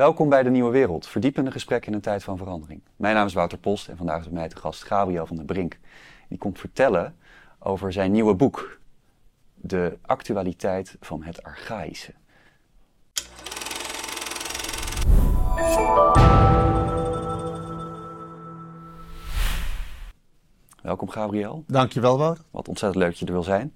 Welkom bij de Nieuwe Wereld, verdiepende gesprekken in een tijd van verandering. Mijn naam is Wouter Post en vandaag is bij mij te gast Gabriel van der Brink. Die komt vertellen over zijn nieuwe boek, De actualiteit van het archaïsche. Welkom Gabriel. Dankjewel Wouter. Wat ontzettend leuk dat je er wil zijn.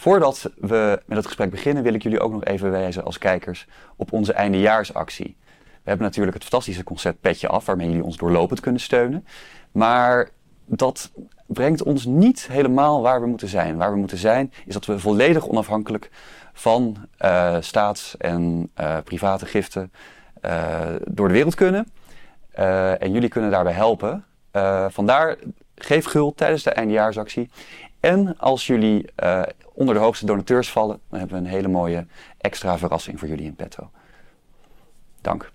Voordat we met het gesprek beginnen, wil ik jullie ook nog even wijzen als kijkers op onze eindejaarsactie. We hebben natuurlijk het fantastische concept Petje Af, waarmee jullie ons doorlopend kunnen steunen. Maar dat brengt ons niet helemaal waar we moeten zijn. Waar we moeten zijn is dat we volledig onafhankelijk van uh, staats- en uh, private giften uh, door de wereld kunnen. en jullie kunnen daarbij helpen. vandaar geef gul tijdens de eindejaarsactie. En als jullie uh, onder de hoogste donateurs vallen, dan hebben we een hele mooie extra verrassing voor jullie in petto. Dank.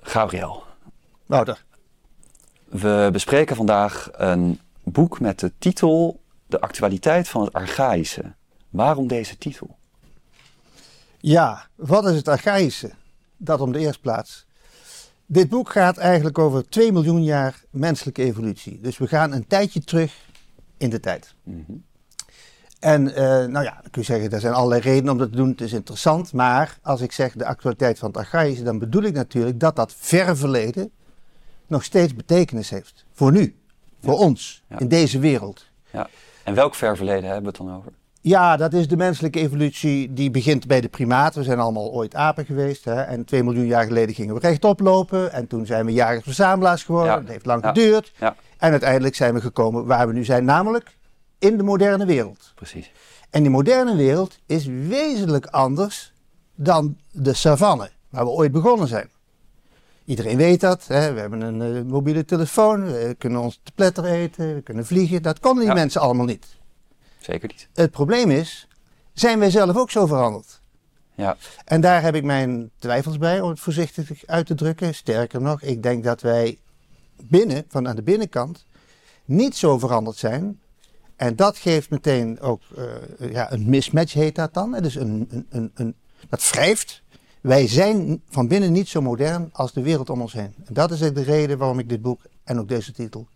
Gabriel. Wouter. We bespreken vandaag een boek met de titel De actualiteit van het archaïsche. Waarom deze titel? Ja, wat is het archaïsche? Dat om de eerste plaats. Dit boek gaat eigenlijk over 2 miljoen jaar menselijke evolutie. Dus we gaan een tijdje terug in de tijd. Mm -hmm. En uh, nou ja, dan kun je zeggen, er zijn allerlei redenen om dat te doen. Het is interessant. Maar als ik zeg de actualiteit van het archaïsche, dan bedoel ik natuurlijk dat dat verre verleden nog steeds betekenis heeft. Voor nu, voor ja. ons, ja. in deze wereld. Ja. En welk ver verleden hebben we het dan over? Ja, dat is de menselijke evolutie die begint bij de primaten. We zijn allemaal ooit apen geweest. Hè? En twee miljoen jaar geleden gingen we rechtop lopen. En toen zijn we jagers-verzamelaars geworden. Ja. Dat heeft lang geduurd. En uiteindelijk zijn we gekomen waar we nu zijn, namelijk in de moderne wereld. Precies. En die moderne wereld is wezenlijk anders dan de savanne, waar we ooit begonnen zijn. Iedereen weet dat. Hè? We hebben een uh, mobiele telefoon, we kunnen ons te pletter eten, we kunnen vliegen. Dat konden die ja. mensen allemaal niet. Zeker niet. Het probleem is, zijn wij zelf ook zo veranderd? Ja. En daar heb ik mijn twijfels bij, om het voorzichtig uit te drukken. Sterker nog, ik denk dat wij binnen, van aan de binnenkant, niet zo veranderd zijn. En dat geeft meteen ook uh, ja, een mismatch, heet dat dan. Dus een, een, een, een, dat wrijft. Wij zijn van binnen niet zo modern als de wereld om ons heen. En dat is de reden waarom ik dit boek en ook deze titel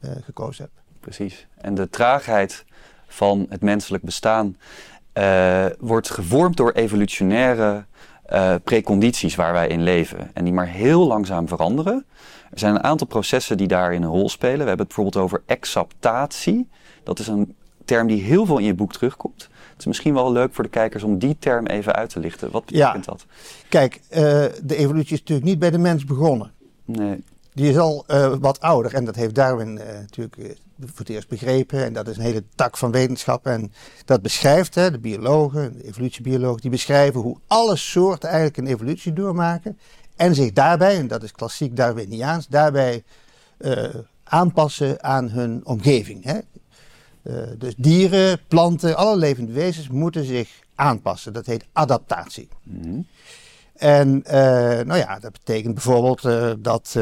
uh, gekozen heb. Precies. En de traagheid van het menselijk bestaan uh, wordt gevormd door evolutionaire precondities waar wij in leven. En die maar heel langzaam veranderen. Er zijn een aantal processen die daarin een rol spelen. We hebben het bijvoorbeeld over exaptatie. Dat is een term die heel veel in je boek terugkomt. Het is misschien wel leuk voor de kijkers om die term even uit te lichten. Wat betekent ja. dat? Kijk, uh, de evolutie is natuurlijk niet bij de mens begonnen. Nee. Die is al uh, wat ouder en dat heeft Darwin uh, natuurlijk voor het eerst begrepen. En dat is een hele tak van wetenschap. En dat beschrijft, hè, de biologen, de evolutiebiologen, die beschrijven hoe alle soorten eigenlijk een evolutie doormaken. En zich daarbij, en dat is klassiek Darwiniaans, daarbij uh, aanpassen aan hun omgeving. Hè. Uh, dus dieren, planten, alle levende wezens moeten zich aanpassen. Dat heet adaptatie. Mm -hmm. En uh, nou ja, dat betekent bijvoorbeeld dat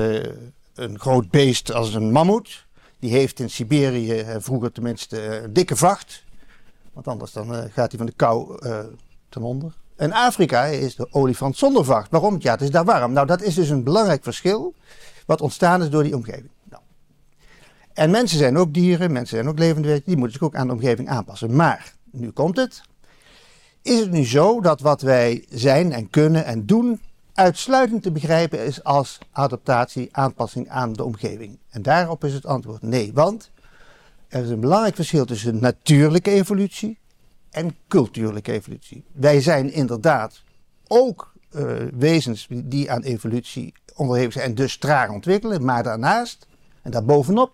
een groot beest als een mammoet, die heeft in Siberië vroeger tenminste een dikke vacht. Want anders dan gaat hij van de kou ten onder. En Afrika is de olifant zonder vacht. Waarom? Ja, het is daar warm. Nou, dat is dus een belangrijk verschil wat ontstaan is door die omgeving. Nou. En mensen zijn ook dieren, mensen zijn ook levende wezens, die moeten zich ook aan de omgeving aanpassen. Maar, nu komt het. Is het nu zo dat wat wij zijn en kunnen en doen uitsluitend te begrijpen is als adaptatie, aanpassing aan de omgeving? En daarop is het antwoord nee, want er is een belangrijk verschil tussen natuurlijke evolutie en culturele evolutie. Wij zijn inderdaad ook uh, wezens die aan evolutie onderhevig zijn en dus traag ontwikkelen. Maar daarnaast, en daarbovenop,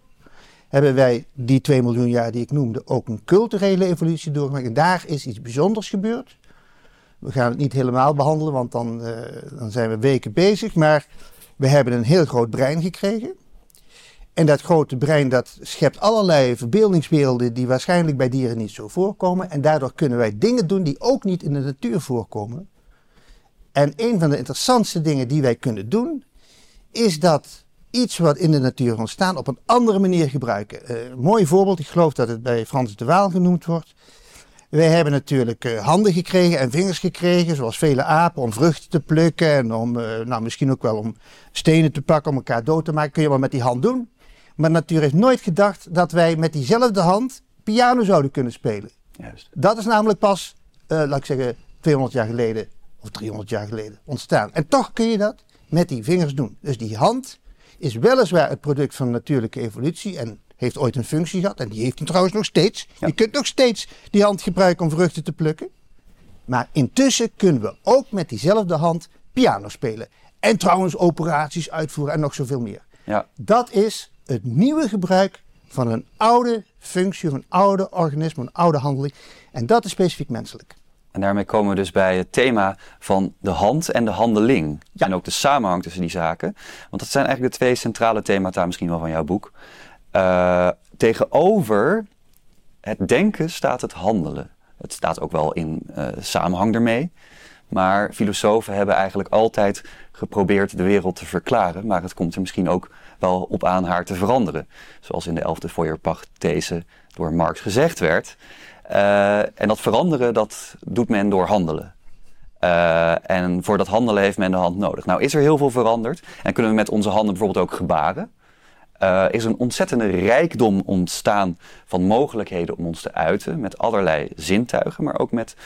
hebben wij die 2 miljoen jaar die ik noemde ook een culturele evolutie doorgemaakt. En daar is iets bijzonders gebeurd. We gaan het niet helemaal behandelen, want dan, uh, dan zijn we weken bezig. Maar we hebben een heel groot brein gekregen. En dat grote brein dat schept allerlei verbeeldingswerelden die waarschijnlijk bij dieren niet zo voorkomen. En daardoor kunnen wij dingen doen die ook niet in de natuur voorkomen. En een van de interessantste dingen die wij kunnen doen, is dat iets wat in de natuur ontstaan op een andere manier gebruiken. Een mooi voorbeeld, ik geloof dat het bij Frans de Waal genoemd wordt. Wij hebben natuurlijk uh, handen gekregen en vingers gekregen, zoals vele apen, om vruchten te plukken en om, uh, nou, misschien ook wel om stenen te pakken om elkaar dood te maken. Kun je wel met die hand doen. Maar de natuur heeft nooit gedacht dat wij met diezelfde hand piano zouden kunnen spelen. Juist. Dat is namelijk pas, uh, laat ik zeggen, 200 jaar geleden of 300 jaar geleden ontstaan. En toch kun je dat met die vingers doen. Dus die hand is weliswaar het product van natuurlijke evolutie en heeft ooit een functie gehad. En die heeft hij trouwens nog steeds. Je kunt nog steeds die hand gebruiken om vruchten te plukken. Maar intussen kunnen we ook met diezelfde hand piano spelen. En trouwens operaties uitvoeren en nog zoveel meer. Ja. Dat is het nieuwe gebruik van een oude functie, een oude organisme, een oude handeling. En dat is specifiek menselijk. En daarmee komen we dus bij het thema van de hand en de handeling. En ook de samenhang tussen die zaken. Want dat zijn eigenlijk de twee centrale themata misschien wel van jouw boek. Uh, tegenover het denken staat het handelen. Het staat ook wel in uh, samenhang ermee. Maar filosofen hebben eigenlijk altijd geprobeerd de wereld te verklaren. Maar het komt er misschien ook wel op aan haar te veranderen. Zoals in de elfde Feuerbach-these door Marx gezegd werd. Uh, en dat veranderen, dat doet men door handelen. Uh, en voor dat handelen heeft men de hand nodig. Nou is er heel veel veranderd. En kunnen we met onze handen bijvoorbeeld ook gebaren. Uh, is een ontzettende rijkdom ontstaan van mogelijkheden om ons te uiten. Met allerlei zintuigen, maar ook met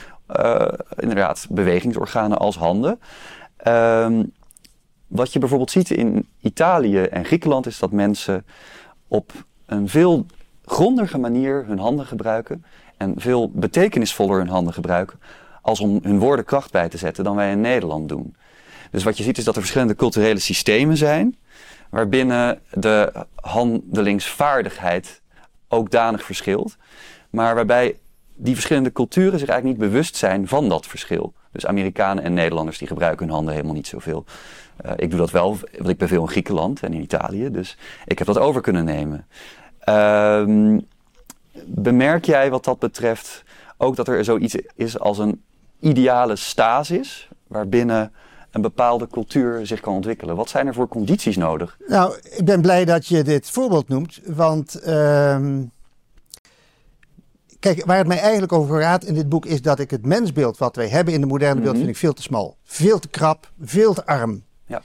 inderdaad bewegingsorganen als handen. Ehm, wat je bijvoorbeeld ziet in Italië en Griekenland is dat mensen op een veel grondige manier hun handen gebruiken en veel betekenisvoller hun handen gebruiken als om hun woorden kracht bij te zetten dan wij in Nederland doen. Dus wat je ziet is dat er verschillende culturele systemen zijn waarbinnen de handelingsvaardigheid ook danig verschilt, maar waarbij die verschillende culturen zich eigenlijk niet bewust zijn van dat verschil. Dus Amerikanen en Nederlanders die gebruiken hun handen helemaal niet zoveel. Uh, ik doe dat wel, want ik ben veel in Griekenland en in Italië, dus ik heb dat over kunnen nemen. Uh, bemerk jij wat dat betreft ook dat er zoiets is als een ideale stasis waarbinnen een bepaalde cultuur zich kan ontwikkelen? Wat zijn er voor condities nodig? Nou, ik ben blij dat je dit voorbeeld noemt, want uh, kijk, waar het mij eigenlijk over gaat in dit boek is dat ik het mensbeeld wat wij hebben in de moderne mm vind ik veel te smal, veel te krap, veel te arm. Ja.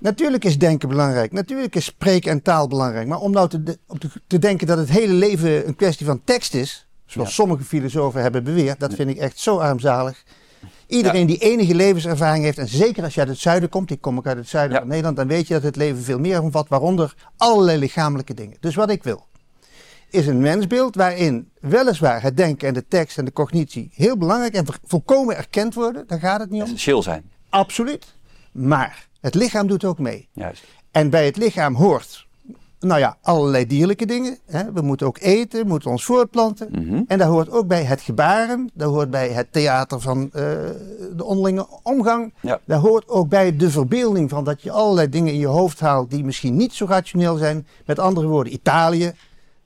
Natuurlijk is denken belangrijk. Natuurlijk is spreken en taal belangrijk. Maar om nou te, te, denken dat het hele leven een kwestie van tekst is, zoals sommige filosofen hebben beweerd, dat vind ik echt zo armzalig. Iedereen die enige levenservaring heeft, en zeker als je uit het zuiden komt, ik kom ook uit het zuiden van Nederland, dan weet je dat het leven veel meer omvat, waaronder allerlei lichamelijke dingen. Dus wat ik wil, is een mensbeeld waarin weliswaar het denken en de tekst en de cognitie heel belangrijk en volkomen erkend worden. Daar gaat het niet om. Essentieel zijn. Absoluut. Maar het lichaam doet ook mee. Juist. En bij het lichaam hoort, nou ja, allerlei dierlijke dingen. Hè. We moeten ook eten, we moeten ons voortplanten. Mhm. En daar hoort ook bij het gebaren, daar hoort bij het theater van uh, de onderlinge omgang. Ja. Daar hoort ook bij de verbeelding van dat je allerlei dingen in je hoofd haalt die misschien niet zo rationeel zijn. Met andere woorden, Italië,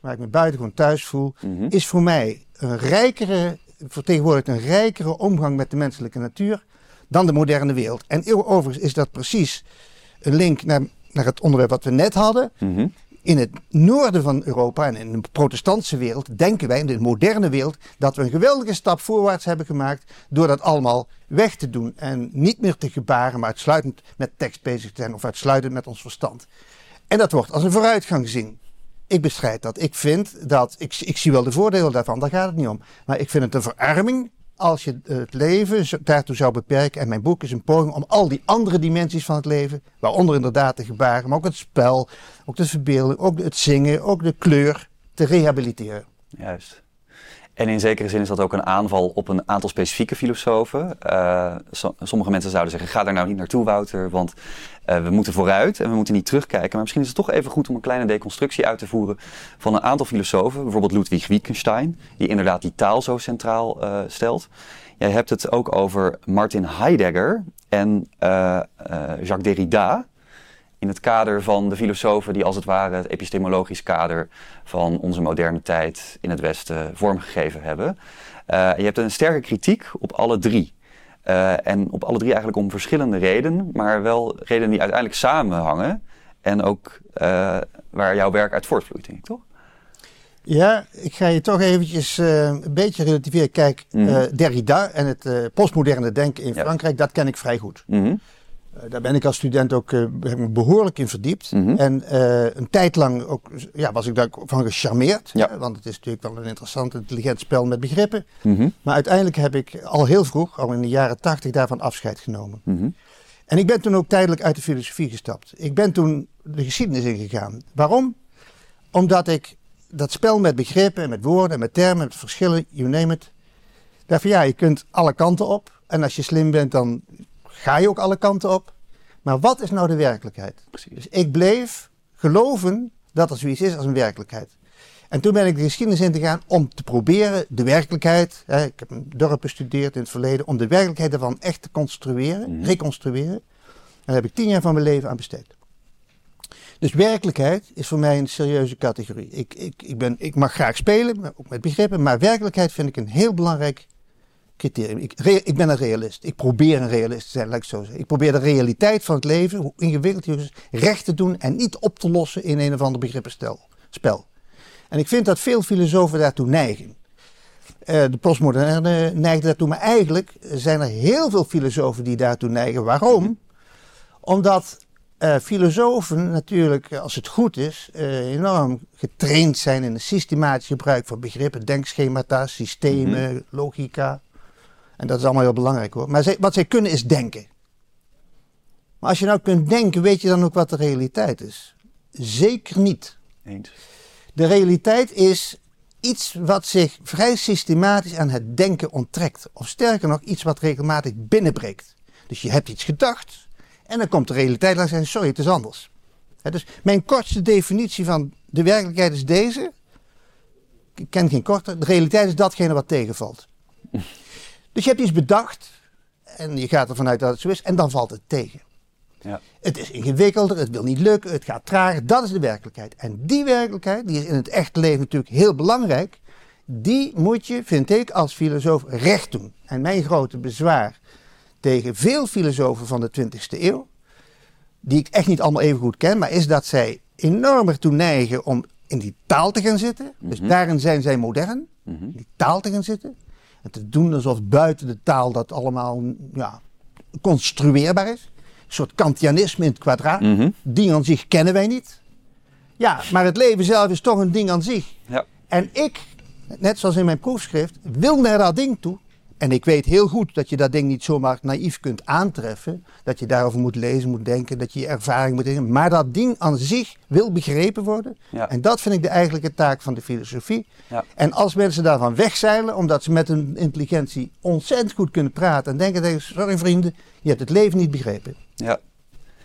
waar ik me buitengewoon thuis voel, mhm. is voor mij een rijkere, vertegenwoordigt een rijkere omgang met de menselijke natuur dan de moderne wereld. En overigens is dat precies een link naar, naar het onderwerp wat we net hadden. Mhm. In het noorden van Europa en in de protestantse wereld denken wij in de moderne wereld dat we een geweldige stap voorwaarts hebben gemaakt door dat allemaal weg te doen en niet meer te gebaren, maar uitsluitend met tekst bezig te zijn of uitsluitend met ons verstand. En dat wordt als een vooruitgang gezien. Ik bestrijd dat. Ik vind dat, ik, ik zie wel de voordelen daarvan, daar gaat het niet om. Maar ik vind het een verarming als je het leven daartoe zou beperken. En mijn boek is een poging om al die andere dimensies van het leven, waaronder inderdaad de gebaren, maar ook het spel, ook de verbeelding, ook het zingen, ook de kleur, te rehabiliteren. Juist. En in zekere zin is dat ook een aanval op een aantal specifieke filosofen. Uh, sommige mensen zouden zeggen: ga daar nou niet naartoe, Wouter, want uh, we moeten vooruit en we moeten niet terugkijken. Maar misschien is het toch even goed om een kleine deconstructie uit te voeren van een aantal filosofen. Bijvoorbeeld Ludwig Wittgenstein, die inderdaad die taal zo centraal uh, stelt. Jij hebt het ook over Martin Heidegger en Jacques Derrida in het kader van de filosofen die als het ware het epistemologisch kader van onze moderne tijd in het Westen vormgegeven hebben. Uh, je hebt een sterke kritiek op alle drie. Uh, en op alle drie eigenlijk om verschillende redenen, maar wel redenen die uiteindelijk samenhangen. En ook uh, waar jouw werk uit voortvloeit, denk ik, toch? Ja, ik ga je toch eventjes uh, een beetje relativeren. Kijk, mm -hmm. uh, Derrida en het postmoderne denken in ja. Frankrijk, dat ken ik vrij goed. Mm -hmm. Daar ben ik als student ook behoorlijk in verdiept. Mm -hmm. En een tijd lang ook, ja, was ik daarvan gecharmeerd. Ja. want het is natuurlijk wel een interessant, intelligent spel met begrippen. Mhm. Maar uiteindelijk heb ik al heel vroeg, al in de jaren tachtig, daarvan afscheid genomen. Mhm. En ik ben toen ook tijdelijk uit de filosofie gestapt. Ik ben toen de geschiedenis ingegaan. Waarom? Omdat ik dat spel met begrippen en met woorden en met termen, met verschillen, you name it. Daarvan ja, je kunt alle kanten op. En als je slim bent, dan ga je ook alle kanten op. Maar wat is nou de werkelijkheid? Precies. Dus ik bleef geloven dat er zoiets is als een werkelijkheid. En toen ben ik de geschiedenis in te gaan om te proberen de werkelijkheid. Hè, ik heb een dorp bestudeerd in het verleden. Om de werkelijkheid daarvan echt te construeren, Mhm. reconstrueren. En daar heb ik tien jaar van mijn leven aan besteed. Dus werkelijkheid is voor mij een serieuze categorie. Ik, ik, ik, ben, ik mag graag spelen, ook met begrippen. Maar werkelijkheid vind ik een heel belangrijk criterium. Ik, ben een realist. Ik probeer een realist te zijn, laat ik zo zeggen. Ik probeer de realiteit van het leven, hoe ingewikkeld ook is, recht te doen en niet op te lossen in een of ander begrippenspel. Spel. En ik vind dat veel filosofen daartoe neigen. Eh, de postmoderne neigt daartoe, maar eigenlijk zijn er heel veel filosofen die daartoe neigen. Waarom? Omdat eh, filosofen natuurlijk, eh, als het goed is, enorm getraind zijn in een systematisch gebruik van begrippen, denkschemata, systemen, logica. En dat is allemaal heel belangrijk hoor. Maar zij- wat zij kunnen is denken. Maar als je nou kunt denken, weet je dan ook wat de realiteit is? Zeker niet. Eens. De realiteit is iets wat zich vrij systematisch aan het denken onttrekt. Of sterker nog, iets wat regelmatig binnenbreekt. Dus je hebt iets gedacht en dan komt de realiteit langs en zegt, sorry, het is anders. Dus mijn kortste definitie van de werkelijkheid is deze. Ik ken geen korter. De realiteit is datgene wat tegenvalt. Dus je hebt iets bedacht en je gaat ervan uit dat het zo is en dan valt het tegen. Ja. Het is ingewikkelder, het wil niet lukken, het gaat trager. Dat is de werkelijkheid. En die werkelijkheid, die is in het echte leven natuurlijk heel belangrijk. Die moet je, vind ik, als filosoof recht doen. En mijn grote bezwaar tegen veel filosofen van de 20e eeuw, die ik echt niet allemaal even goed ken, maar is dat zij enorm ertoe neigen om in die taal te gaan zitten. Dus Mhm. daarin zijn zij modern, Mhm. in die taal te gaan zitten. En te doen alsof buiten de taal dat allemaal ja, construeerbaar is. Een soort Kantianisme in het kwadraat. Mhm. Ding aan zich kennen wij niet. Ja, maar het leven zelf is toch een ding aan zich. Ja. En ik, net zoals in mijn proefschrift, wil naar dat ding toe. En ik weet heel goed dat je dat ding niet zomaar naïef kunt aantreffen. Dat je daarover moet lezen, moet denken, dat je je ervaring moet hebben. Maar dat ding aan zich wil begrepen worden. Ja. En dat vind ik de eigenlijke taak van de filosofie. Ja. En als mensen daarvan wegzeilen, omdat ze met hun intelligentie ontzettend goed kunnen praten. En denken tegen, sorry vrienden, je hebt het leven niet begrepen. ja.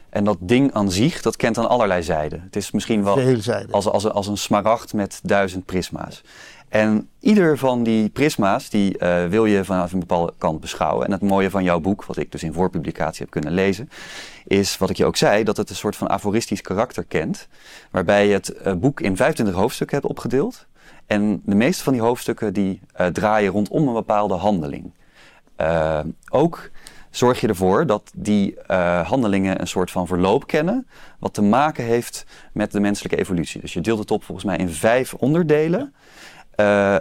En dat ding aan zich, dat kent aan allerlei zijden. Het is misschien wel als, als, als een smaragd met duizend prisma's. En ieder van die prisma's, die eh, wil je vanaf een bepaalde kant beschouwen. En het mooie van jouw boek, wat ik dus in voorpublicatie heb kunnen lezen, is wat ik je ook zei, dat het een soort van aforistisch karakter kent. Waarbij je het eh, boek in 25 hoofdstukken hebt opgedeeld. En de meeste van die hoofdstukken die eh, draaien rondom een bepaalde handeling. Ook zorg je ervoor dat die handelingen een soort van verloop kennen, wat te maken heeft met de menselijke evolutie. Dus je deelt het op volgens mij in vijf onderdelen, eh,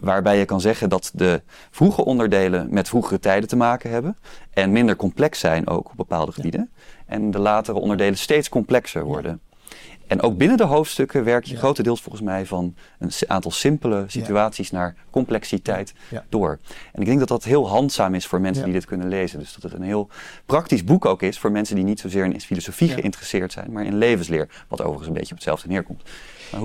waarbij je kan zeggen dat de vroege onderdelen met vroegere tijden te maken hebben en minder complex zijn ook op bepaalde gebieden. En de latere onderdelen steeds complexer worden. En ook binnen de hoofdstukken werk je Ja. grotendeels volgens mij van een aantal simpele situaties naar complexiteit Ja. door. En ik denk dat dat heel handzaam is voor mensen die dit kunnen lezen. Dus dat het een heel praktisch boek ook is voor mensen die niet zozeer in filosofie geïnteresseerd zijn, maar in levensleer. Wat overigens een beetje op hetzelfde neerkomt.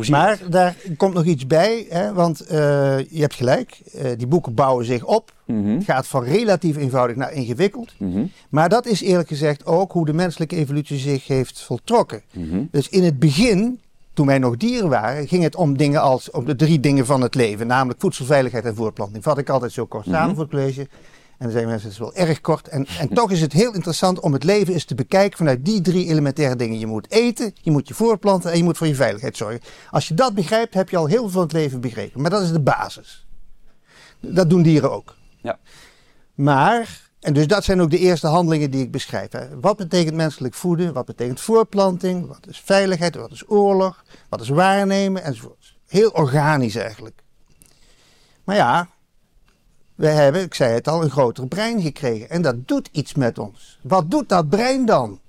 Maar hoe daar komt nog iets bij, hè, want eh, je hebt gelijk. eh, die boeken bouwen zich op. Mhm. Het gaat van relatief eenvoudig naar ingewikkeld. Mhm. Maar dat is eerlijk gezegd ook hoe de menselijke evolutie zich heeft voltrokken. Mhm. Dus in het begin, toen wij nog dieren waren, ging het om dingen als om de drie dingen van het leven, namelijk voedselveiligheid en voortplanting. Vat ik altijd zo kort samen voor het college. En dan zeggen mensen, het is wel erg kort. En, en toch is het heel interessant om het leven eens te bekijken vanuit die drie elementaire dingen. Je moet eten, je moet je voortplanten en je moet voor je veiligheid zorgen. Als je dat begrijpt, heb je al heel veel van het leven begrepen. Maar dat is de basis. Dat doen dieren ook. Ja. Maar, en dus dat zijn ook de eerste handelingen die ik beschrijf. Hè. Wat betekent menselijk voeden? Wat betekent voortplanting? Wat is veiligheid? Wat is oorlog? Wat is waarnemen? Enzovoort. Heel organisch eigenlijk. Maar ja, we hebben, ik zei het al, een groter brein gekregen. En dat doet iets met ons. Wat doet dat brein dan?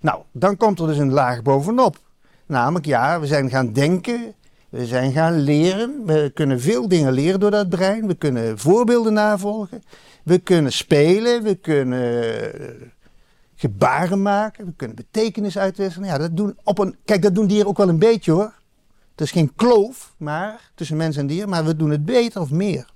Nou, dan komt er dus een laag bovenop. Namelijk, ja, we zijn gaan denken, we zijn gaan leren. We kunnen veel dingen leren door dat brein. We kunnen voorbeelden navolgen. We kunnen spelen. We kunnen eh, gebaren maken. We kunnen betekenis uitwisselen. Ja, dat doen op een, kijk, dat doen dieren ook wel een beetje hoor. Het is geen kloof maar, tussen mens en dier, maar we doen het beter of meer.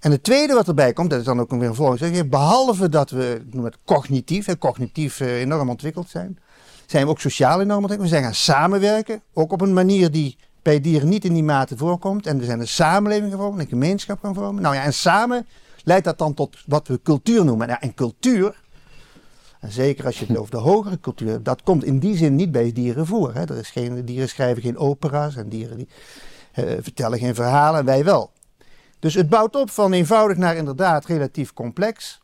En het tweede wat erbij komt, dat is dan ook weer een volgende behalve dat we noem het cognitief, hè, cognitief eh, enorm ontwikkeld zijn, zijn we ook sociaal enorm ontwikkeld. We zijn gaan samenwerken, ook op een manier die bij dieren niet in die mate voorkomt. En we zijn een samenleving gevormd, een gemeenschap gaan vormen. Nou ja, en samen leidt dat dan tot wat we cultuur noemen. Ja, en cultuur, en zeker als je het over de hogere cultuur dat komt in die zin niet bij dieren voor. Hè. Er is geen, dieren schrijven geen opera's en dieren die, uh, vertellen geen verhalen, wij wel. Dus het bouwt op van eenvoudig naar inderdaad relatief complex.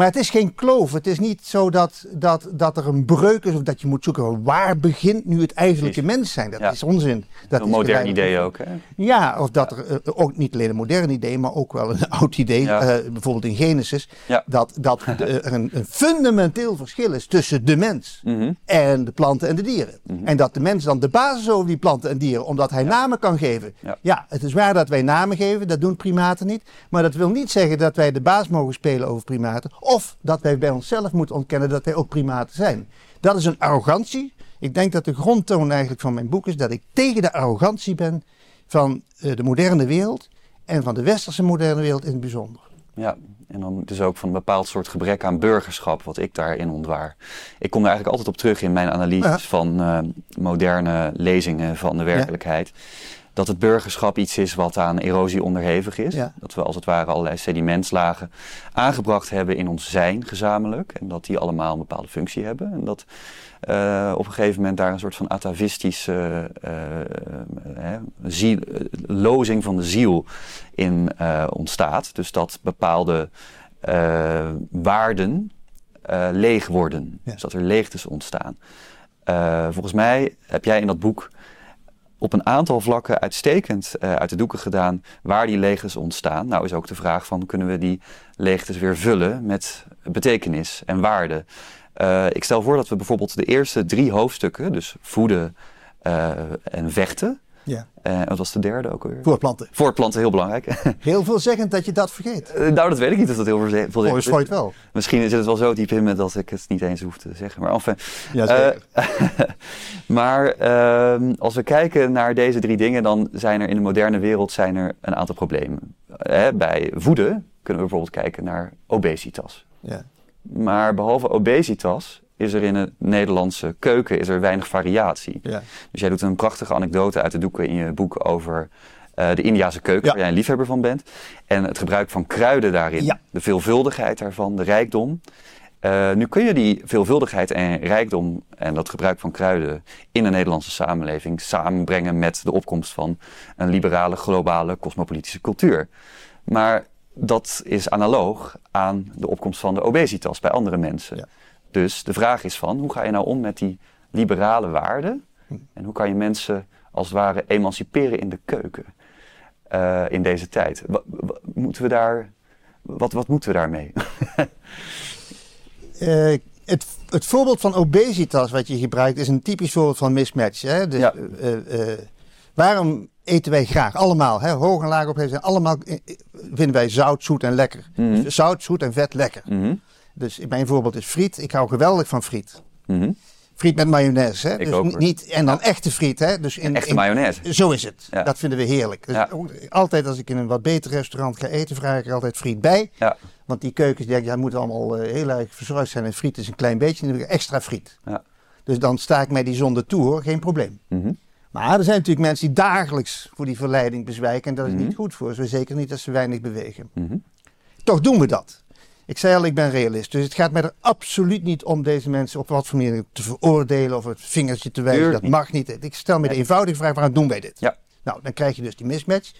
Maar het is geen kloof. Het is niet zo dat, dat, dat er een breuk is of dat je moet zoeken waar begint nu het eigenlijke mens zijn. Dat is onzin. Dat een is modern idee ook. Hè? Ja, of dat er uh, ook niet alleen een modern idee, maar ook wel een oud idee. Uh, bijvoorbeeld in Genesis. Dat, dat er een, een, fundamenteel verschil is tussen de mens mm -hmm. en de planten en de dieren. Mm -hmm. En dat de mens dan de basis over die planten en dieren, omdat hij namen kan geven. Ja. het is waar dat wij namen geven, dat doen primaten niet. Maar dat wil niet zeggen dat wij de baas mogen spelen over primaten. Of dat wij bij onszelf moeten ontkennen dat wij ook primaten zijn. Dat is een arrogantie. Ik denk dat de grondtoon eigenlijk van mijn boek is dat ik tegen de arrogantie ben van uh, de moderne wereld en van de westerse moderne wereld in het bijzonder. Ja, en dan dus ook van een bepaald soort gebrek aan burgerschap, wat ik daarin ontwaar. Ik kom er eigenlijk altijd op terug in mijn analyses ja. van uh, moderne lezingen van de werkelijkheid. Ja dat het burgerschap iets is wat aan erosie onderhevig is. Ja. Dat we als het ware allerlei sedimentslagen aangebracht hebben in ons zijn gezamenlijk. En dat die allemaal een bepaalde functie hebben. En dat uh, op een gegeven moment daar een soort van atavistische uh, ziel, lozing van de ziel in ontstaat. Dus dat bepaalde waarden leeg worden. Ja. Dus dat er leegtes ontstaan. volgens mij heb jij in dat boek op een aantal vlakken uitstekend uh, uit de doeken gedaan waar die leegtes ontstaan. Nou is ook de vraag van kunnen we die leegtes weer vullen met betekenis en waarde. Uh, ik stel voor dat we bijvoorbeeld de eerste drie hoofdstukken, dus voeden uh, en vechten, ja. Uh, wat was de derde ook alweer? Voortplanten. Voortplanten, heel belangrijk. heel veelzeggend dat je dat vergeet. Uh, nou, dat weet ik niet of dat heel veelzeggend is. Volgens Freud wel. Misschien zit het wel zo diep in me dat ik het niet eens hoef te zeggen. Maar enfin. Ja, uh, maar ehm, als we kijken naar deze drie dingen, dan zijn er in de moderne wereld zijn er een aantal problemen. bij voeden kunnen we bijvoorbeeld kijken naar obesitas. Ja. Maar behalve obesitas is er in de Nederlandse keuken is er weinig variatie. Ja. Dus jij doet een prachtige anekdote uit de doeken in je boek over uh, de Indiase keuken, ja. waar jij een liefhebber van bent. En het gebruik van kruiden daarin, ja. de veelvuldigheid daarvan, de rijkdom. Uh, nu kun je die veelvuldigheid en rijkdom en dat gebruik van kruiden in de Nederlandse samenleving samenbrengen met de opkomst van een liberale, globale, cosmopolitische cultuur. Maar dat is analoog aan de opkomst van de obesitas bij andere mensen. Ja. Dus de vraag is van, hoe ga je nou om met die liberale waarden? En hoe kan je mensen als het ware emanciperen in de keuken uh, in deze tijd? Wat, wat, moeten we daar, wat, wat moeten we daarmee? uh, het, het, voorbeeld van obesitas wat je gebruikt is een typisch voorbeeld van mismatch. Hè? Dus, ja. uh, waarom eten wij graag allemaal, hè, hoog en laag opgeven, allemaal vinden wij zout, zoet en lekker. Mm -hmm. Zout, zoet en vet lekker. Mm -hmm. Dus mijn voorbeeld is friet. Ik hou geweldig van friet. Mm -hmm. Friet met mayonaise. Hè? Ik dus ook, niet, en dan echte friet. Hè? Dus in, echte in, mayonaise. Zo is het. Ja. Dat vinden we heerlijk. Dus ja. Altijd als ik in een wat beter restaurant ga eten, vraag ik er altijd friet bij. Ja. Want die keukens denken, ja, moeten allemaal uh, heel erg verzorgd zijn. En friet is een klein beetje. Dan heb ik extra friet. Ja. Dus dan sta ik mij die zonde toe hoor. Geen probleem. Mm -hmm. Maar er zijn natuurlijk mensen die dagelijks voor die verleiding bezwijken. En dat is mm -hmm. niet goed voor ze. Zeker niet als ze weinig bewegen. -hmm. Toch doen we dat. Ik zei al, ik ben realist. Dus het gaat mij er absoluut niet om deze mensen op wat voor manier te veroordelen of het vingertje te wijzen. Dat mag niet. Ik stel me de eenvoudige vraag: waarom doen wij dit? Ja. Nou, dan krijg je dus die mismatch.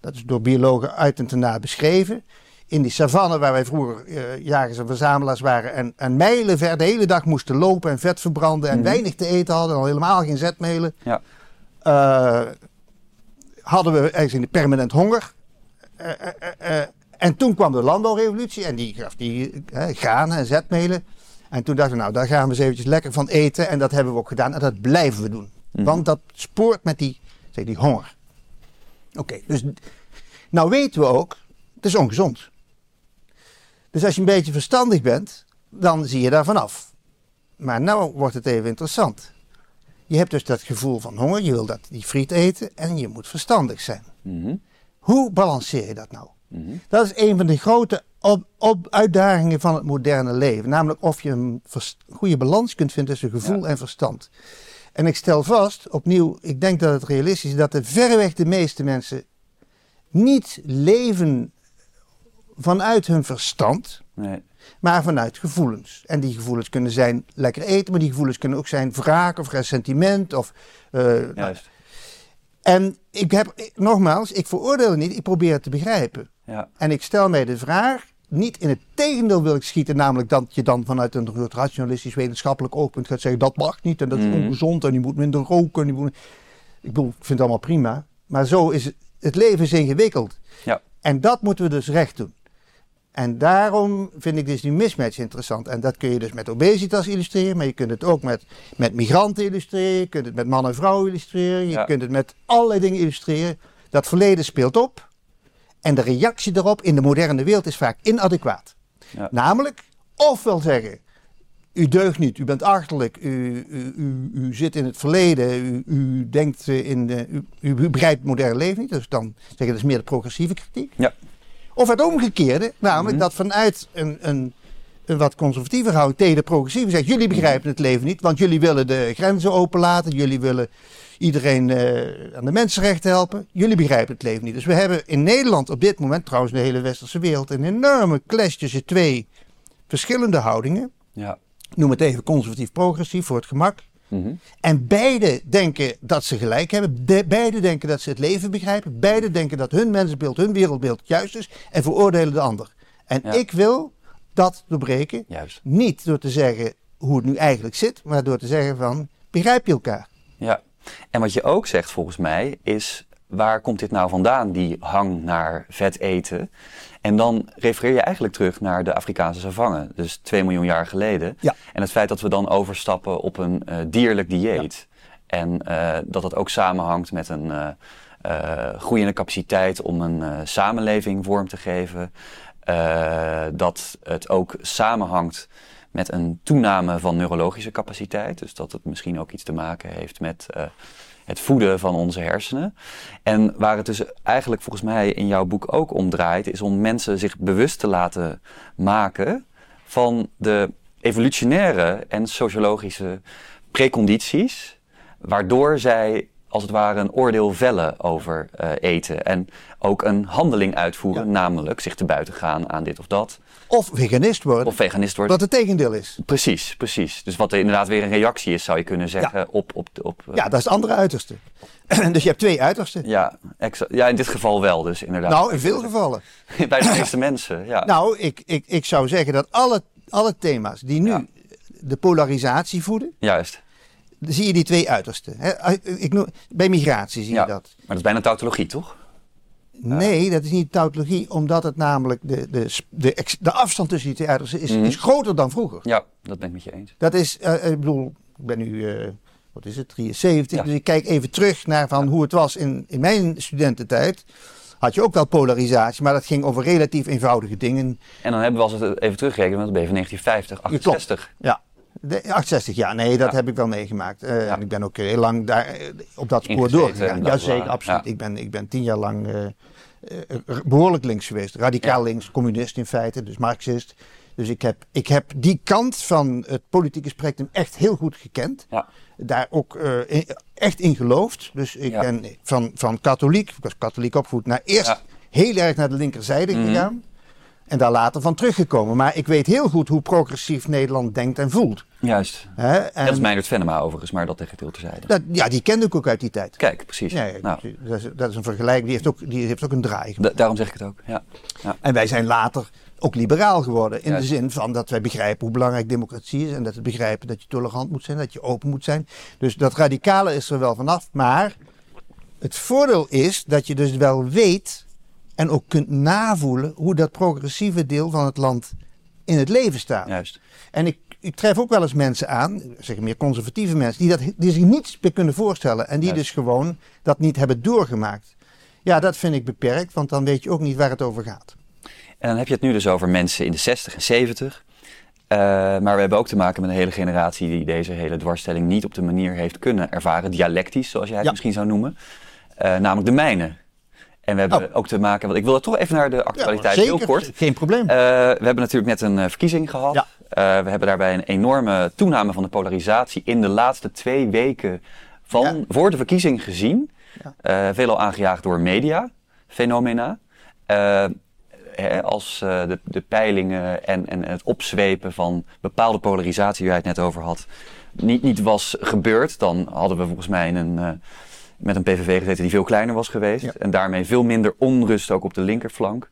Dat is door biologen uit en te na beschreven. In die savanne waar wij vroeger uh, jagers en verzamelaars waren en, en mijlen ver de hele dag moesten lopen en vet verbranden en mm -hmm. weinig te eten hadden en al helemaal geen zetmelen. Ja. Uh, hadden we eigenlijk permanent honger. Eh, eh, eh, eh, en toen kwam de landbouwrevolutie en die gaf die eh, granen en zetmelen. En toen dachten we, nou, daar gaan we eens eventjes lekker van eten. En dat hebben we ook gedaan en dat blijven we doen. Mhm. Want dat spoort met die, zeg, die honger. Oké, dus nou weten we ook, het is ongezond. Dus als je een beetje verstandig bent, dan zie je daar vanaf. Maar nou wordt het even interessant. Je hebt dus dat gevoel van honger, je wil dat, die friet eten en je moet verstandig zijn. Mhm. Hoe balanceer je dat nou? Dat is een van de grote op, op uitdagingen van het moderne leven. Namelijk of je een goede balans kunt vinden tussen gevoel en verstand. En ik stel vast, opnieuw, ik denk dat het realistisch is dat de verreweg de meeste mensen niet leven vanuit hun verstand, Nee. maar vanuit gevoelens. En die gevoelens kunnen zijn lekker eten, maar die gevoelens kunnen ook zijn wraak of ressentiment. Of, eh, Juist. En ik heb, nogmaals, ik veroordeel het niet, ik probeer het te begrijpen. Ja. En ik stel mij de vraag, niet in het tegendeel wil ik schieten, namelijk dat je dan vanuit een soort rationalistisch wetenschappelijk oogpunt gaat zeggen dat mag niet en dat is Mhm. ongezond en je moet minder roken. Je moet... Ik bedoel, ik vind het allemaal prima, maar zo is het, het leven is ingewikkeld. Ja. En dat moeten we dus recht doen. En daarom vind ik dus die mismatch interessant. En dat kun je dus met obesitas illustreren, maar je kunt het ook met, met migranten illustreren, je kunt het met man en vrouw illustreren, je Ja. kunt het met allerlei dingen illustreren. Dat verleden speelt op en de reactie daarop in de moderne wereld is vaak inadequaat. Ja. Namelijk, ofwel zeggen, u deugt niet, u bent achterlijk, u, u, u, u zit in het verleden, u, u denkt eh, in, de, u, u begrijpt het moderne leven niet. Dus dan zeggen dat is meer de progressieve kritiek. Ja. Of het omgekeerde, namelijk Mhm. dat vanuit een, een, een wat conservatiever houding tegen de progressieve zegt, jullie begrijpen het leven niet, want jullie willen de grenzen openlaten, jullie willen iedereen eh, aan de mensenrechten helpen, jullie begrijpen het leven niet. Dus we hebben in Nederland op dit moment, trouwens in de hele westerse wereld, een enorme clash tussen twee verschillende houdingen. Ja. Noem het even conservatief-progressief voor het gemak. Mhm. En beide denken dat ze gelijk hebben. De, beide denken dat ze het leven begrijpen. Beide denken dat hun mensenbeeld, hun wereldbeeld juist is. En veroordelen de ander. En Ja. ik wil dat doorbreken. Juist. Niet door te zeggen hoe het nu eigenlijk zit. Maar door te zeggen van, begrijp je elkaar? Ja. En wat je ook zegt volgens mij is, waar komt dit nou vandaan, die hang naar vet eten? En dan refereer je eigenlijk terug naar de Afrikaanse savanne, dus 2 miljoen jaar geleden. Ja. En het feit dat we dan overstappen op een eh, dierlijk dieet. En eh, dat dat ook samenhangt met een eh, groeiende capaciteit om een samenleving vorm te geven. Dat het ook samenhangt met een toename van neurologische capaciteit. Dus dat het misschien ook iets te maken heeft met het voeden van onze hersenen. En waar het dus eigenlijk volgens mij in jouw boek ook om draait, is om mensen zich bewust te laten maken van de evolutionaire en sociologische precondities, waardoor zij als het ware een oordeel vellen over eh, eten. En ook een handeling uitvoeren, Ja. namelijk zich te buiten gaan aan dit of dat. Of veganist worden. Of veganist worden. Wat het tegendeel is. Precies, precies. Dus wat er inderdaad weer een reactie is, zou je kunnen zeggen, op... op, op eh, Ja, dat is het andere uiterste. dus je hebt twee uitersten. ja, ja, in dit geval wel dus inderdaad. Nou, in veel gevallen. Bij de meeste mensen, ja. Nou, ik, ik, ik zou zeggen dat alle, alle thema's die nu Ja. de polarisatie voeden, Juist. zie je die twee uitersten. Hè? Ik noem, bij migratie zie Ja. je dat. Maar dat is bijna tautologie, toch? Nee, dat is niet tautologie, omdat het namelijk de, de, de, de afstand tussen die twee is, Mhm. is groter dan vroeger. Ja, dat ben ik met je eens. Dat is, eh, ik bedoel, ik ben nu, eh, wat is het, 73, Ja. dus ik kijk even terug naar van hoe het was in, in mijn studententijd. Had je ook wel polarisatie, maar dat ging over relatief eenvoudige dingen. En dan hebben we als het even terugrekenen, want dat ben je van 1950, Ja, klopt. 68. Ja, de, 68 jaar, nee, dat Ja. heb ik wel meegemaakt. Eh, Ja. en ik ben ook heel lang daar, eh, op dat spoor doorgegaan. Jazeker, absoluut. Ja. Ik, ben, ik ben tien jaar lang eh, eh, behoorlijk links geweest. Radicaal links, communist in feite, dus marxist. Dus ik heb, ik heb die kant van het politieke spectrum echt heel goed gekend. Ja. Daar ook in- echt in geloofd. Dus ik ben van, van katholiek, ik was katholiek opgevoed, naar eerst heel erg naar de linkerzijde Mhm. gegaan. En daar later van teruggekomen. Maar ik weet heel goed hoe progressief Nederland denkt en voelt. Juist. En Dat is Meijnerd Venema overigens, maar dat tegen terzijde. dat, ja, die kende ik ook uit die tijd. Kijk, precies. Ja, ja, nou, dat, is, dat is een vergelijking. Die heeft ook, die heeft ook een draai. da- daarom zeg ik het ook. Ja. En wij zijn later ook liberaal geworden. In Juist. de zin van dat wij begrijpen hoe belangrijk democratie is. En dat we begrijpen dat je tolerant moet zijn, dat je open moet zijn. Dus dat radicale is er wel vanaf. Maar Het voordeel is dat je dus wel weet en ook kunt navoelen hoe dat progressieve deel van het land in het leven staat. Juist. En ik, ik tref ook wel eens mensen aan, zeg meer conservatieve mensen, die, dat, die zich niets meer kunnen voorstellen. En die Juist. dus gewoon dat niet hebben doorgemaakt. Ja, dat vind ik beperkt, want dan weet je ook niet waar het over gaat. En dan heb je het nu dus over mensen in de 60 en 70. Eh, maar we hebben ook te maken met een hele generatie die deze hele dwarsstelling niet op de manier heeft kunnen ervaren, dialectisch, zoals jij het Ja. misschien zou noemen. Eh, namelijk de mijnen. En we hebben Oh. ook te maken, want ik wil er toch even naar de actualiteit Ja, heel kort. Geen probleem. Eh, we hebben natuurlijk net een eh, verkiezing gehad. Ja. Eh, we hebben daarbij een enorme toename van de polarisatie in de laatste twee weken van Ja. voor de verkiezing gezien. Ja. Eh, veelal aangejaagd door media, fenomena. Hè, als de, de peilingen en, en het opzwepen van bepaalde polarisatie, waar je het net over had, niet, niet was gebeurd, dan hadden we volgens mij een, met een PVV gezeten die veel kleiner was geweest. Ja. En daarmee veel minder onrust ook op de linkerflank.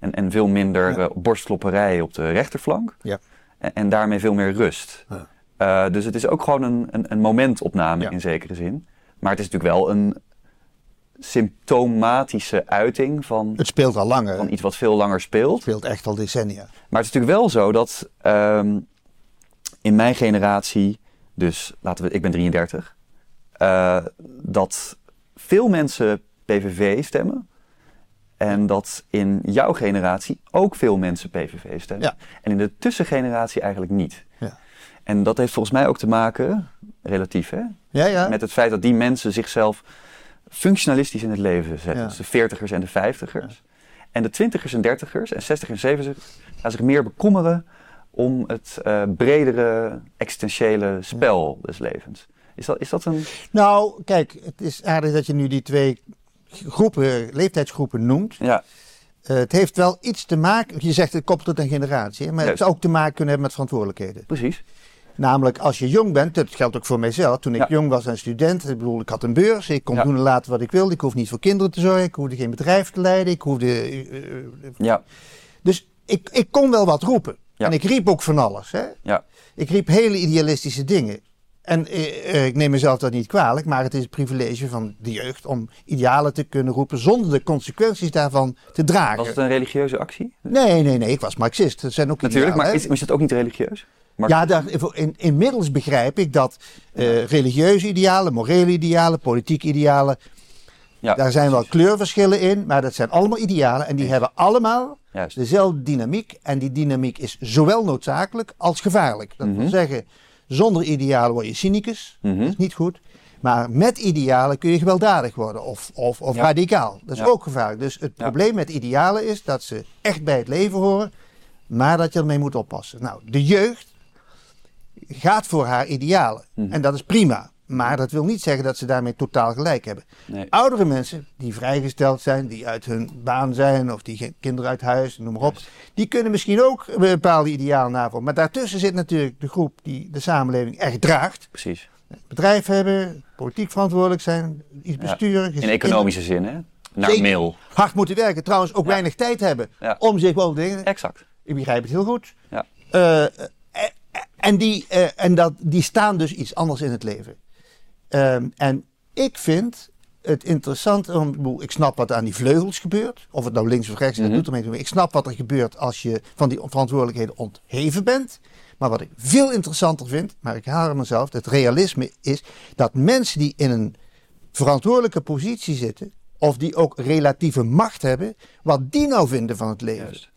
En, en veel minder Ja. eh, borstklopperij op de rechterflank. Ja. En, en daarmee veel meer rust. Ja. Eh, dus het is ook gewoon een, een, een momentopname in zekere zin. Maar het is natuurlijk wel een symptomatische uiting van, het speelt al langer. van Het iets wat veel langer speelt. speelt echt al decennia. Maar het is natuurlijk wel zo dat ehm, in mijn generatie, dus laten we, ik ben 33, eh, dat veel mensen PVV stemmen. En dat in jouw generatie ook veel mensen PVV stemmen. Ja. En in de tussengeneratie eigenlijk niet. Ja. En dat heeft volgens mij ook te maken, relatief hè, Ja, ja. met het feit dat die mensen zichzelf functionalistisch in het leven zetten. Dus de veertigers en de vijftigers. En de twintigers en dertigers en zestig en zeventigers gaan zich meer bekommeren om het eh, bredere existentiële spel des levens. Is dat, is dat een... Nou, kijk, het is aardig dat je nu die twee groepen, leeftijdsgroepen noemt. Ja, Eh, het heeft wel iets te maken, je zegt het koppelt het een generatie, maar het zou ook te maken kunnen hebben met verantwoordelijkheden. precies. Namelijk als je jong bent, dat geldt ook voor mijzelf. Toen ik Ja. jong was en student, ik bedoel, ik had een beurs, ik kon Ja. doen en laten wat ik wilde. Ik hoefde niet voor kinderen te zorgen, ik hoefde geen bedrijf te leiden, ik hoefde... eh, eh, Ja, dus ik, ik kon wel wat roepen. Ja. En ik riep ook van alles. Hè? ja, Ik riep hele idealistische dingen. En eh, eh, ik neem mezelf dat niet kwalijk, maar het is het privilege van de jeugd om idealen te kunnen roepen zonder de consequenties daarvan te dragen. was het een religieuze actie? Nee, nee, nee, ik was Marxist. Dat zijn ook Natuurlijk, idealen, maar is, is het ook niet religieus? Ja, daar, in, inmiddels begrijp ik dat eh, religieuze idealen, morele idealen, politieke idealen, ja, daar zijn wel kleurverschillen in, maar dat zijn allemaal idealen en die hebben allemaal Juist. dezelfde dynamiek. En die dynamiek is zowel noodzakelijk als gevaarlijk. Dat wil Mhm. zeggen, zonder idealen word je cynicus, Mhm. dat is niet goed. Maar met idealen kun je gewelddadig worden of, of, of Ja. radicaal. Dat is Ja. ook gevaarlijk. Dus het probleem met idealen is dat ze echt bij het leven horen, maar dat je ermee moet oppassen. Nou, de jeugd gaat voor haar idealen. Mhm. En dat is prima. Maar dat wil niet zeggen dat ze daarmee totaal gelijk hebben. Nee. Oudere mensen die vrijgesteld zijn, die uit hun baan zijn of die geen kinderen uit huis, noem maar op. Die kunnen misschien ook een bepaalde idealen navolgen. Maar daartussen zit natuurlijk de groep die de samenleving echt draagt. Precies. Bedrijf hebben, politiek verantwoordelijk zijn, iets besturen. In economische zin, hè? Naar mail. Hard moeten werken, trouwens ook Ja. weinig tijd hebben Ja. om zich wel te dingen. Exact. Ik begrijp het heel goed. Ja. Eh, eh, en die, eh, en dat, die staan dus iets anders in het leven. Ehm, en ik vind het interessant, om, ik snap wat aan die vleugels gebeurt. Of het nou links of rechts is, dat doet ermee. Ik snap wat er gebeurt als je van die verantwoordelijkheden ontheven bent. Maar wat ik veel interessanter vind, maar ik haal mezelf, het realisme is dat mensen die in een verantwoordelijke positie zitten, of die ook relatieve macht hebben, wat die nou vinden van het leven. Juist.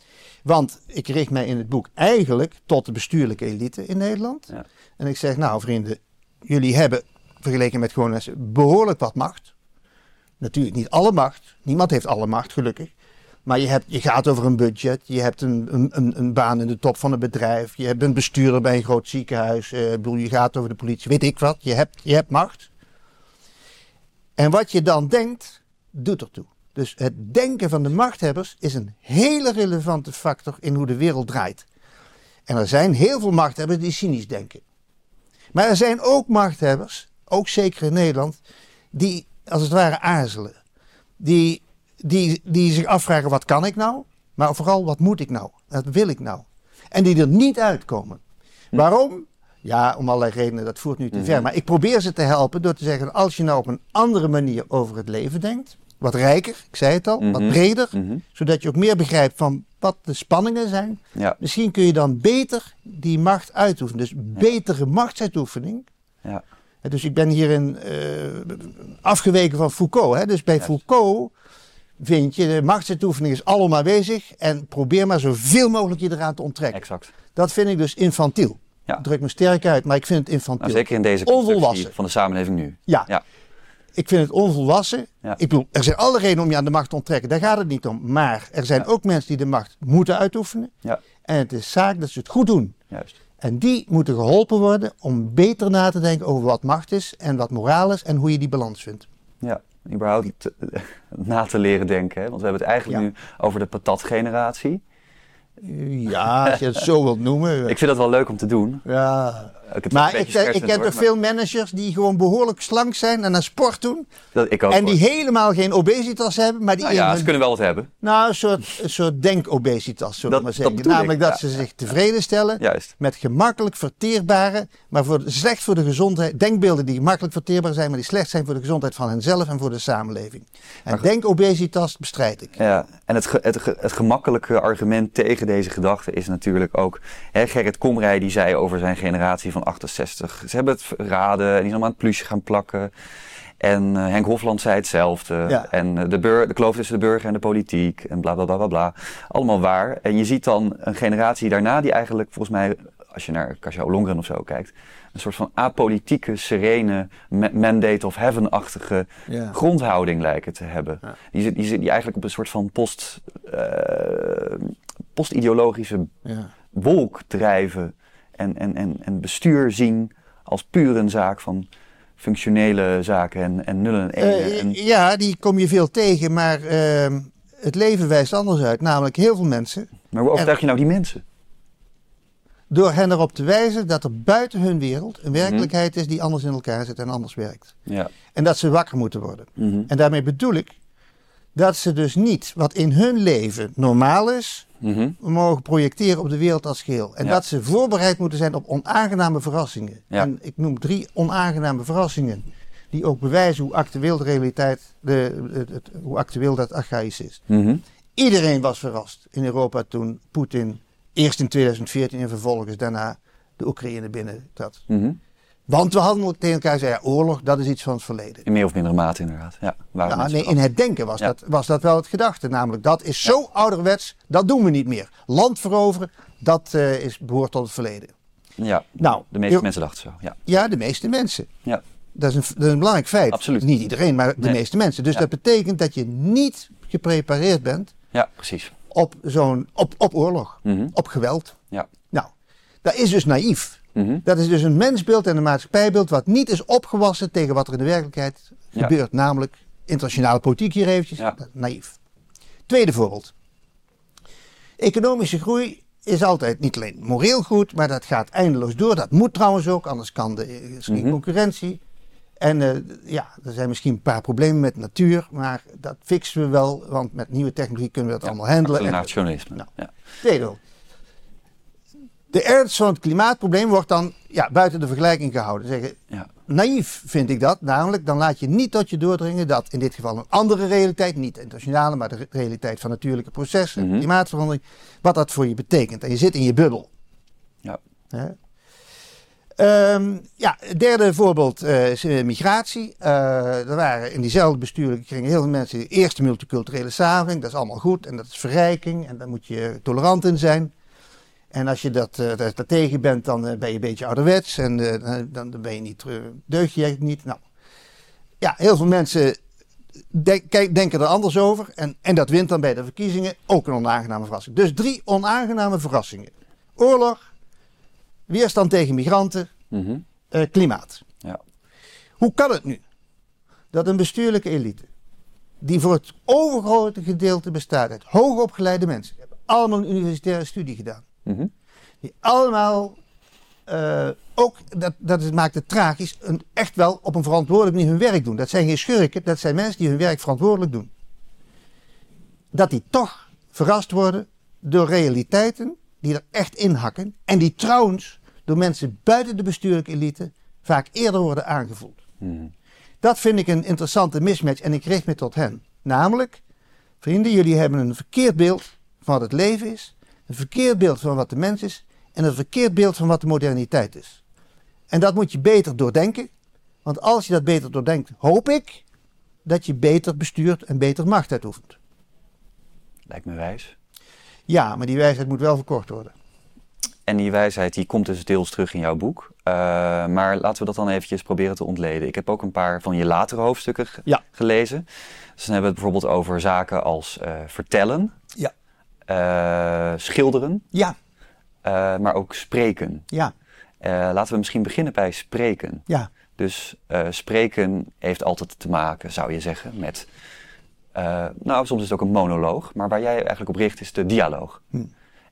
Want ik richt mij in het boek eigenlijk tot de bestuurlijke elite in Nederland. Ja. En ik zeg, nou vrienden, jullie hebben vergeleken met gewone mensen behoorlijk wat macht. Natuurlijk niet alle macht. Niemand heeft alle macht, gelukkig. Maar je, hebt, je gaat over een budget. Je hebt een, een, een, baan in de top van een bedrijf. Je hebt een bestuurder bij een groot ziekenhuis. eh, bedoel, je gaat over de politie. Weet ik wat. Je hebt, je hebt macht. En wat je dan denkt, doet ertoe. Dus het denken van de machthebbers is een hele relevante factor in hoe de wereld draait. En er zijn heel veel machthebbers die cynisch denken. Maar er zijn ook machthebbers, ook zeker in Nederland, die als het ware aarzelen. Die, die, die zich afvragen: wat kan ik nou? Maar vooral wat moet ik nou? Wat wil ik nou? En die er niet uitkomen. Waarom? Ja, om allerlei redenen, dat voert nu te Mhm. ver. Maar ik probeer ze te helpen door te zeggen, als je nou op een andere manier over het leven denkt, wat rijker, ik zei het al, wat Mhm. breder, Mhm. zodat je ook meer begrijpt van wat de spanningen zijn, Ja, misschien kun je dan beter die macht uitoefenen. Dus betere machtsuitoefening. ja. Dus ik ben hierin eh, afgeweken van Foucault. Hè? Dus bij Juist. Foucault vind je, de machtsuitoefening is allemaal aanwezig en probeer maar zoveel mogelijk je eraan te onttrekken. exact. Dat vind ik dus infantiel. Ja. Ik druk me sterk uit, maar ik vind het infantiel. Nou, zeker in deze Onvolwassen. van de samenleving nu. Ja. Ja. Ik vind het onvolwassen. Ja. Ik bedoel, er zijn alle redenen om je aan de macht te onttrekken. Daar gaat het niet om. Maar er zijn ook mensen die de macht moeten uitoefenen. Ja, En het is zaak dat ze het goed doen. juist. En die moeten geholpen worden om beter na te denken over wat macht is en wat moraal is en hoe je die balans vindt. Ja, überhaupt te- na te leren denken. Hè? Want we hebben het eigenlijk Ja. nu over de patatgeneratie. Ja, als je het zo wilt noemen. Ik vind dat wel leuk om te doen. Ja. Ik Maar ik, ik hoor, toch veel managers die gewoon behoorlijk slank zijn en aan sport doen. Dat, ik ook. En die hoor. helemaal geen obesitas hebben, maar die nou ja, ze kunnen wel wat hebben. nou, een soort, een soort denkobesitas, zullen we maar zeggen. Namelijk dat ja, ze zich tevreden stellen Juist. met gemakkelijk verteerbare, maar voor, slecht voor de gezondheid, denkbeelden die gemakkelijk verteerbaar zijn, maar die slecht zijn voor de gezondheid van henzelf en voor de samenleving. En denkobesitas bestrijd ik. Ja, en het, het gemakkelijke argument tegen deze gedachte is natuurlijk ook... Hè, Gerrit Komrij die zei over zijn generatie van 68... ze hebben het verraden en die zijn allemaal aan het plusje gaan plakken. En eh, Henk Hofland zei hetzelfde. Ja. En eh, de, de kloof tussen de burger en de politiek en bla bla bla bla bla. Allemaal waar. En je ziet dan een generatie daarna die eigenlijk volgens mij... als je naar Kasia Ollongren of zo kijkt... een soort van apolitieke, serene, ma- mandate of heaven-achtige grondhouding lijken te hebben. Ja. Die, zit- die, zit- die eigenlijk op een soort van post, eh, post-ideologische Ja. wolk drijven. En, en, en, en bestuur zien als puur een zaak van functionele zaken en, en nullen en enen. En, ja, die kom je veel tegen, maar ehm, het leven wijst anders uit. Namelijk heel veel mensen, maar hoe overtuig je nou die mensen? Door hen erop te wijzen dat er buiten hun wereld Mhm. een werkelijkheid is die anders in elkaar zit en anders werkt. Ja. En dat ze wakker moeten worden. Mhm. En daarmee bedoel ik dat ze dus niet wat in hun leven normaal is, Mhm. mogen projecteren op de wereld als geheel. En Ja. dat ze voorbereid moeten zijn op onaangename verrassingen. Ja. En ik noem drie onaangename verrassingen. Die ook bewijzen hoe actueel de realiteit, de, het, het- hoe actueel dat archaïs is. Mhm. Iedereen was verrast in Europa toen Poetin eerst in 2014 en vervolgens daarna de Oekraïne binnentrad. Mhm. Want we hadden ook tegen elkaar gezegd, ja, oorlog, dat is iets van het verleden. In meer of mindere mate inderdaad. Ja, nee, in het denken was, Ja. dat, was dat wel het gedachte. Namelijk, dat is zo ouderwets, dat doen we niet meer. Land veroveren, dat eh, is, behoort tot het verleden. Ja, Nou, de meeste mensen dachten zo. Ja. Ja, de meeste mensen. Ja. Dat is een, dat is een belangrijk feit. Absoluut. Niet iedereen, maar de Nee. meeste mensen. Dus dat betekent dat je niet geprepareerd bent ja, precies. Op, zo'n, op, op oorlog, Mhm. op geweld. Ja. Nou, dat is dus naïef. Mhm. Dat is dus een mensbeeld en een maatschappijbeeld wat niet is opgewassen tegen wat er in de werkelijkheid Ja. gebeurt. Namelijk internationale politiek hier eventjes. Ja. Naïef. Tweede voorbeeld. Economische groei is altijd niet alleen moreel goed, maar dat gaat eindeloos door. Dat moet trouwens ook, anders kan de, is geen Mhm. concurrentie. En eh, ja, er zijn misschien een paar problemen met natuur, maar dat fixen we wel, want met nieuwe technologie kunnen we dat allemaal handelen. En- Accelerationisme. Nou. Ja. Tweede. De ernst van het klimaatprobleem wordt dan ja, buiten de vergelijking gehouden. Zeggen, Ja. naïef vind ik dat, namelijk dan laat je niet tot je doordringen dat in dit geval een andere realiteit, niet de internationale, maar de re- realiteit van natuurlijke processen, Mhm. klimaatverandering, wat dat voor je betekent. En je zit in je bubbel. Ja. Ehm, ja, het derde voorbeeld eh, is eh, migratie. Eh, er waren in diezelfde bestuurlijke kringen heel veel mensen. die Eerst multiculturele samenleving, dat is allemaal goed en dat is verrijking en daar moet je tolerant in zijn. En als je dat, tegen bent, dan ben je een beetje ouderwets en dan, dan ben je niet, deug je niet. Nou, ja, heel veel mensen denken er anders over en, en dat wint dan bij de verkiezingen ook een onaangename verrassing. Dus drie onaangename verrassingen. Oorlog, weerstand tegen migranten, Mhm. eh, klimaat. Ja. Hoe kan het nu dat een bestuurlijke elite, die voor het overgrote gedeelte bestaat uit hoogopgeleide mensen, die hebben allemaal een universitaire studie gedaan, Mhm. die allemaal eh, ook, dat, dat maakt het tragisch, een, echt wel op een verantwoordelijke manier hun werk doen. Dat zijn geen schurken, dat zijn mensen die hun werk verantwoordelijk doen. Dat die toch verrast worden door realiteiten die er echt in hakken en die trouwens door mensen buiten de bestuurlijke elite vaak eerder worden aangevoeld. Dat vind ik een interessante mismatch en ik richt me tot hen. Namelijk, vrienden, jullie hebben een verkeerd beeld van wat het leven is, een verkeerd beeld van wat de mens is en een verkeerd beeld van wat de moderniteit is. En dat moet je beter doordenken, want als je dat beter doordenkt, hoop ik dat je beter bestuurt en beter macht uitoefent. Lijkt me wijs. Ja, maar die wijsheid moet wel verkort worden. En die wijsheid die komt dus deels terug in jouw boek. Uh, maar laten we dat dan eventjes proberen te ontleden. Ik heb ook een paar van je latere hoofdstukken Ja. gelezen. Dus dan hebben we het bijvoorbeeld over zaken als eh, vertellen, Ja. eh, schilderen, Ja, eh, maar ook spreken. ja, Eh, laten we misschien beginnen bij spreken. ja. Dus eh, spreken heeft altijd te maken, zou je zeggen, met. eh, nou, soms is het ook een monoloog, maar waar jij eigenlijk op richt is de dialoog. Hm.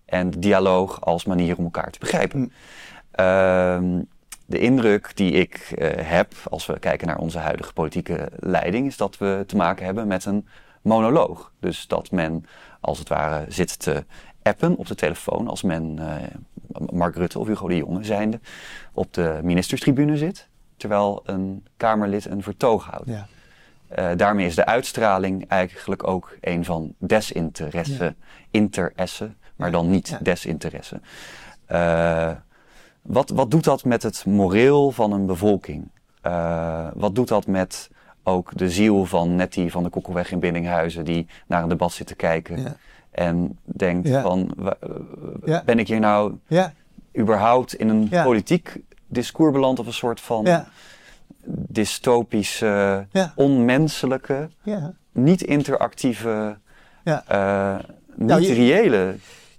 En dialoog als manier om elkaar te begrijpen. Hm. Ehm, de indruk die ik eh, heb als we kijken naar onze huidige politieke leiding, is dat we te maken hebben met een monoloog. Dus dat men als het ware zit te appen op de telefoon als men, eh, Mark Rutte of Hugo de Jonge zijnde, op de ministerstribune zit, terwijl een Kamerlid een vertoog houdt. ja. Eh, daarmee is de uitstraling eigenlijk ook een van desinteresse, Ja. interesse, maar dan niet desinteresse. Eh, wat, wat doet dat met het moreel van een bevolking? Eh, wat doet dat met ook de ziel van Nettie van de Kokkelweg in Biddinghuizen, die naar een debat zit te kijken Ja. en denkt Ja. van, eh, Ja. ben ik hier nou überhaupt in een politiek discours beland of een soort van dystopische, onmenselijke, niet interactieve, niet Nou, je- reële.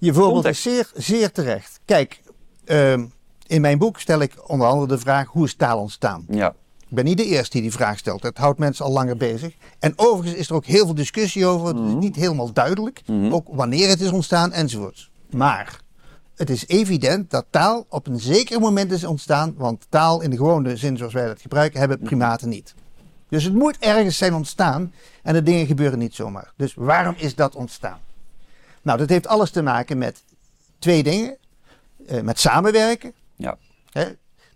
Je voorbeeld is zeer, zeer terecht. Kijk, ehm, in mijn boek stel ik onder andere de vraag: hoe is taal ontstaan? Ja, Ik ben niet de eerste die die vraag stelt. Het houdt mensen al langer bezig. En overigens is er ook heel veel discussie over. Het is Mhm. niet helemaal duidelijk. Mhm. Ook wanneer het is ontstaan enzovoorts. Maar het is evident dat taal op een zeker moment is ontstaan. Want taal in de gewone zin zoals wij dat gebruiken, hebben primaten niet. Dus het moet ergens zijn ontstaan. En de dingen gebeuren niet zomaar. Dus waarom is dat ontstaan? Nou, dat heeft alles te maken met twee dingen. Eh, met samenwerken. ja. Hè?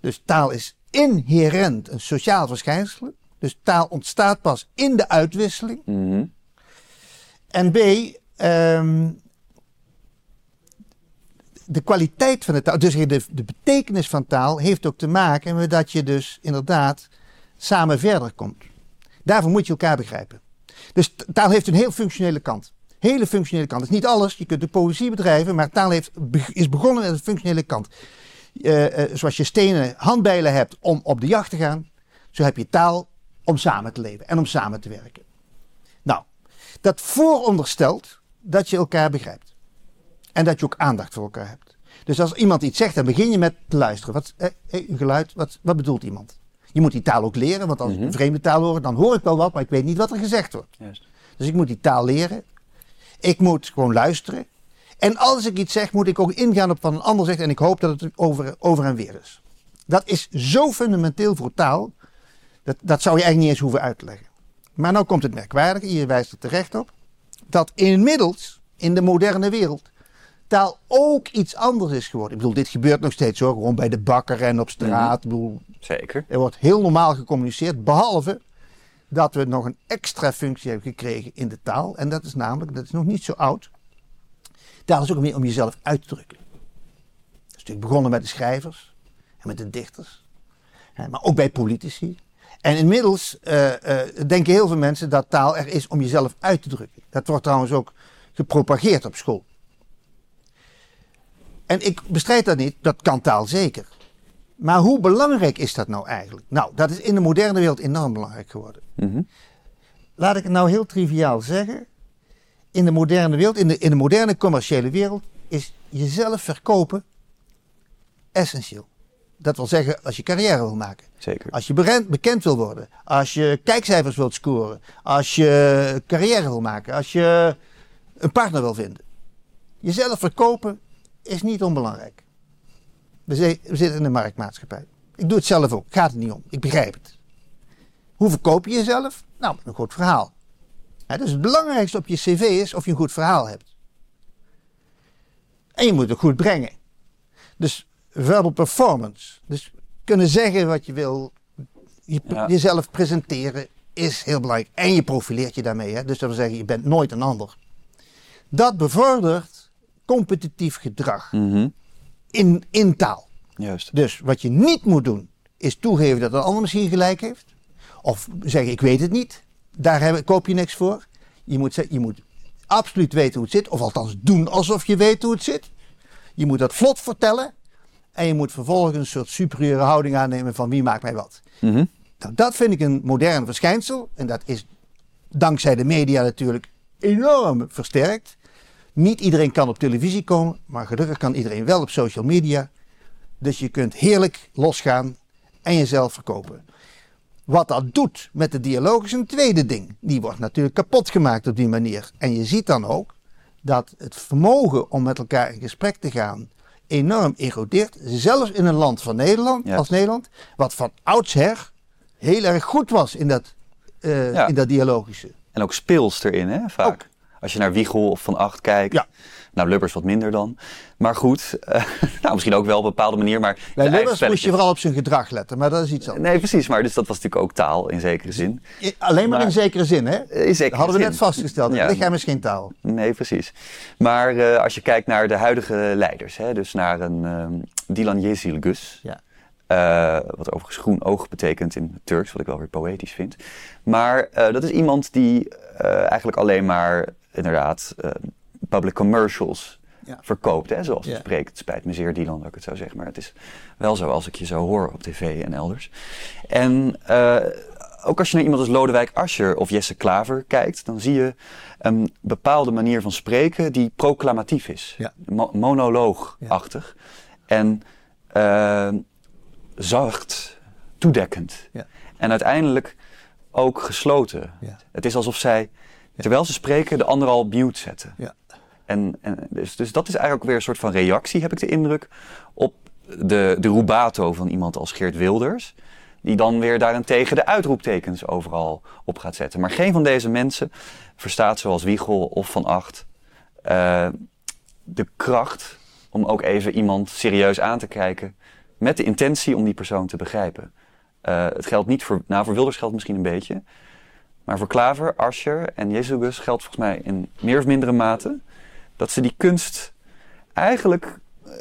Dus taal is inherent een sociaal verschijnsel. Dus taal ontstaat pas in de uitwisseling. Mhm. En B, ehm, de kwaliteit van de taal, dus de, de betekenis van taal, heeft ook te maken met dat je dus inderdaad samen verder komt. Daarvoor moet je elkaar begrijpen. Dus taal heeft een heel functionele kant. Hele functionele kant. Dat is niet alles. Je kunt de poëzie bedrijven, maar taal heeft, is begonnen met een functionele kant. Eh, eh, zoals je stenen handbijlen hebt om op de jacht te gaan, zo heb je taal om samen te leven en om samen te werken. Nou, dat vooronderstelt dat je elkaar begrijpt. En dat je ook aandacht voor elkaar hebt. Dus als iemand iets zegt, dan begin je met te luisteren. Wat, eh, eh, een geluid, wat, wat bedoelt iemand? Je moet die taal ook leren, want als ik Mhm. een vreemde taal hoor, dan hoor ik wel wat, maar ik weet niet wat er gezegd wordt. Juist. Dus ik moet die taal leren. Ik moet gewoon luisteren. En als ik iets zeg, moet ik ook ingaan op wat een ander zegt. En ik hoop dat het over, over en weer is. Dat is zo fundamenteel voor taal. Dat, dat zou je eigenlijk niet eens hoeven uit te leggen. Maar nou komt het merkwaardige, je wijst er terecht op. Dat inmiddels in de moderne wereld taal ook iets anders is geworden. Ik bedoel, dit gebeurt nog steeds hoor. Gewoon bij de bakker en op straat. Ik bedoel, Zeker. er wordt heel normaal gecommuniceerd, behalve dat we nog een extra functie hebben gekregen in de taal. En dat is namelijk, dat is nog niet zo oud. Taal is ook meer om jezelf uit te drukken. Dat is natuurlijk begonnen met de schrijvers en met de dichters, maar ook bij politici. En inmiddels eh, eh, denken heel veel mensen dat taal er is om jezelf uit te drukken. Dat wordt trouwens ook gepropageerd op school. En ik bestrijd dat niet, dat kan taal zeker. Maar hoe belangrijk is dat nou eigenlijk? Nou, dat is in de moderne wereld enorm belangrijk geworden. Mhm. Laat ik het nou heel triviaal zeggen. In de moderne wereld, in de, in de moderne commerciële wereld, is jezelf verkopen essentieel. Dat wil zeggen, als je carrière wil maken, Zeker. als je bekend wil worden, als je kijkcijfers wilt scoren, als je carrière wil maken, als je een partner wil vinden. Jezelf verkopen is niet onbelangrijk. We, zi- we zitten in een marktmaatschappij. Ik doe het zelf ook, gaat het niet om. Ik begrijp het. Hoe verkoop je jezelf? Nou, met een goed verhaal. Dus het belangrijkste op je cv is of je een goed verhaal hebt. En je moet het goed brengen. Dus verbal performance. Dus kunnen zeggen wat je wil, je, Ja. jezelf presenteren is heel belangrijk. En je profileert je daarmee. Hè? Dus dat wil zeggen, je bent nooit een ander. Dat bevordert competitief gedrag Mhm. In, in taal. Juist. Dus wat je niet moet doen, is toegeven dat een ander misschien gelijk heeft. Of zeggen, ik weet het niet. Daar heb, koop je niks voor. Je moet, je moet absoluut weten hoe het zit. Of althans doen alsof je weet hoe het zit. Je moet dat vlot vertellen. En je moet vervolgens een soort superieure houding aannemen van wie maakt mij wat. Mhm. Nou, dat vind ik een modern verschijnsel. En dat is dankzij de media natuurlijk enorm versterkt. Niet iedereen kan op televisie komen, maar gelukkig kan iedereen wel op social media. Dus je kunt heerlijk losgaan en jezelf verkopen. Wat dat doet met de dialoog is een tweede ding. Die wordt natuurlijk kapot gemaakt op die manier. En je ziet dan ook dat het vermogen om met elkaar in gesprek te gaan enorm erodeert. Zelfs in een land van Nederland, Ja. als Nederland, wat van oudsher heel erg goed was in dat, Ja. in dat dialogische. En ook speels erin, hè, vaak. Ook. Als je naar Wiegel of Van Acht kijkt. Ja. Nou, Lubbers wat minder dan. Maar goed, eh, nou, misschien ook wel op een bepaalde manier. Maar Bij Lubbers moest je vooral op zijn gedrag letten, maar dat is iets anders. Nee, precies. Maar dus dat was natuurlijk ook taal in zekere zin. Alleen maar, Maar- in zekere zin, hè? In zekere Dat hadden we zin. net vastgesteld. Ja. Het lichaam is geen taal. Nee, precies. Maar eh, als je kijkt naar de huidige leiders, hè, dus naar een ehm Dilan Yezilgus, Ja. eh, wat overigens groen oog betekent in het Turks, wat ik wel weer poëtisch vind. Maar dat is iemand die eigenlijk alleen maar inderdaad eh, public commercials Ja. verkoopt, hè, zoals Ja. het spreekt. Het spijt me zeer, Dilan, dat ik het zo zeg, maar het is wel zo als ik je zo hoor op tv en elders. En eh, ook als je naar iemand als Lodewijk Asscher of Jesse Klaver kijkt, dan zie je een bepaalde manier van spreken die proclamatief is. Ja. Mo- monoloogachtig. En eh, zacht, toedekkend. Ja. En uiteindelijk ook gesloten. Het is alsof zij, terwijl ze spreken, de ander al mute zetten. Ja. En, en dus, dus dat is eigenlijk weer een soort van reactie, heb ik de indruk, op de, de rubato van iemand als Geert Wilders. Die dan weer daarentegen de uitroeptekens overal op gaat zetten. Maar geen van deze mensen verstaat zoals Wiegel of Van Acht eh, de kracht om ook even iemand serieus aan te kijken. Met de intentie om die persoon te begrijpen. Eh, het geldt niet voor, nou voor Wilders geldt misschien een beetje. Maar voor Klaver, Asscher en Jezus geldt volgens mij in meer of mindere mate dat ze die kunst eigenlijk eh,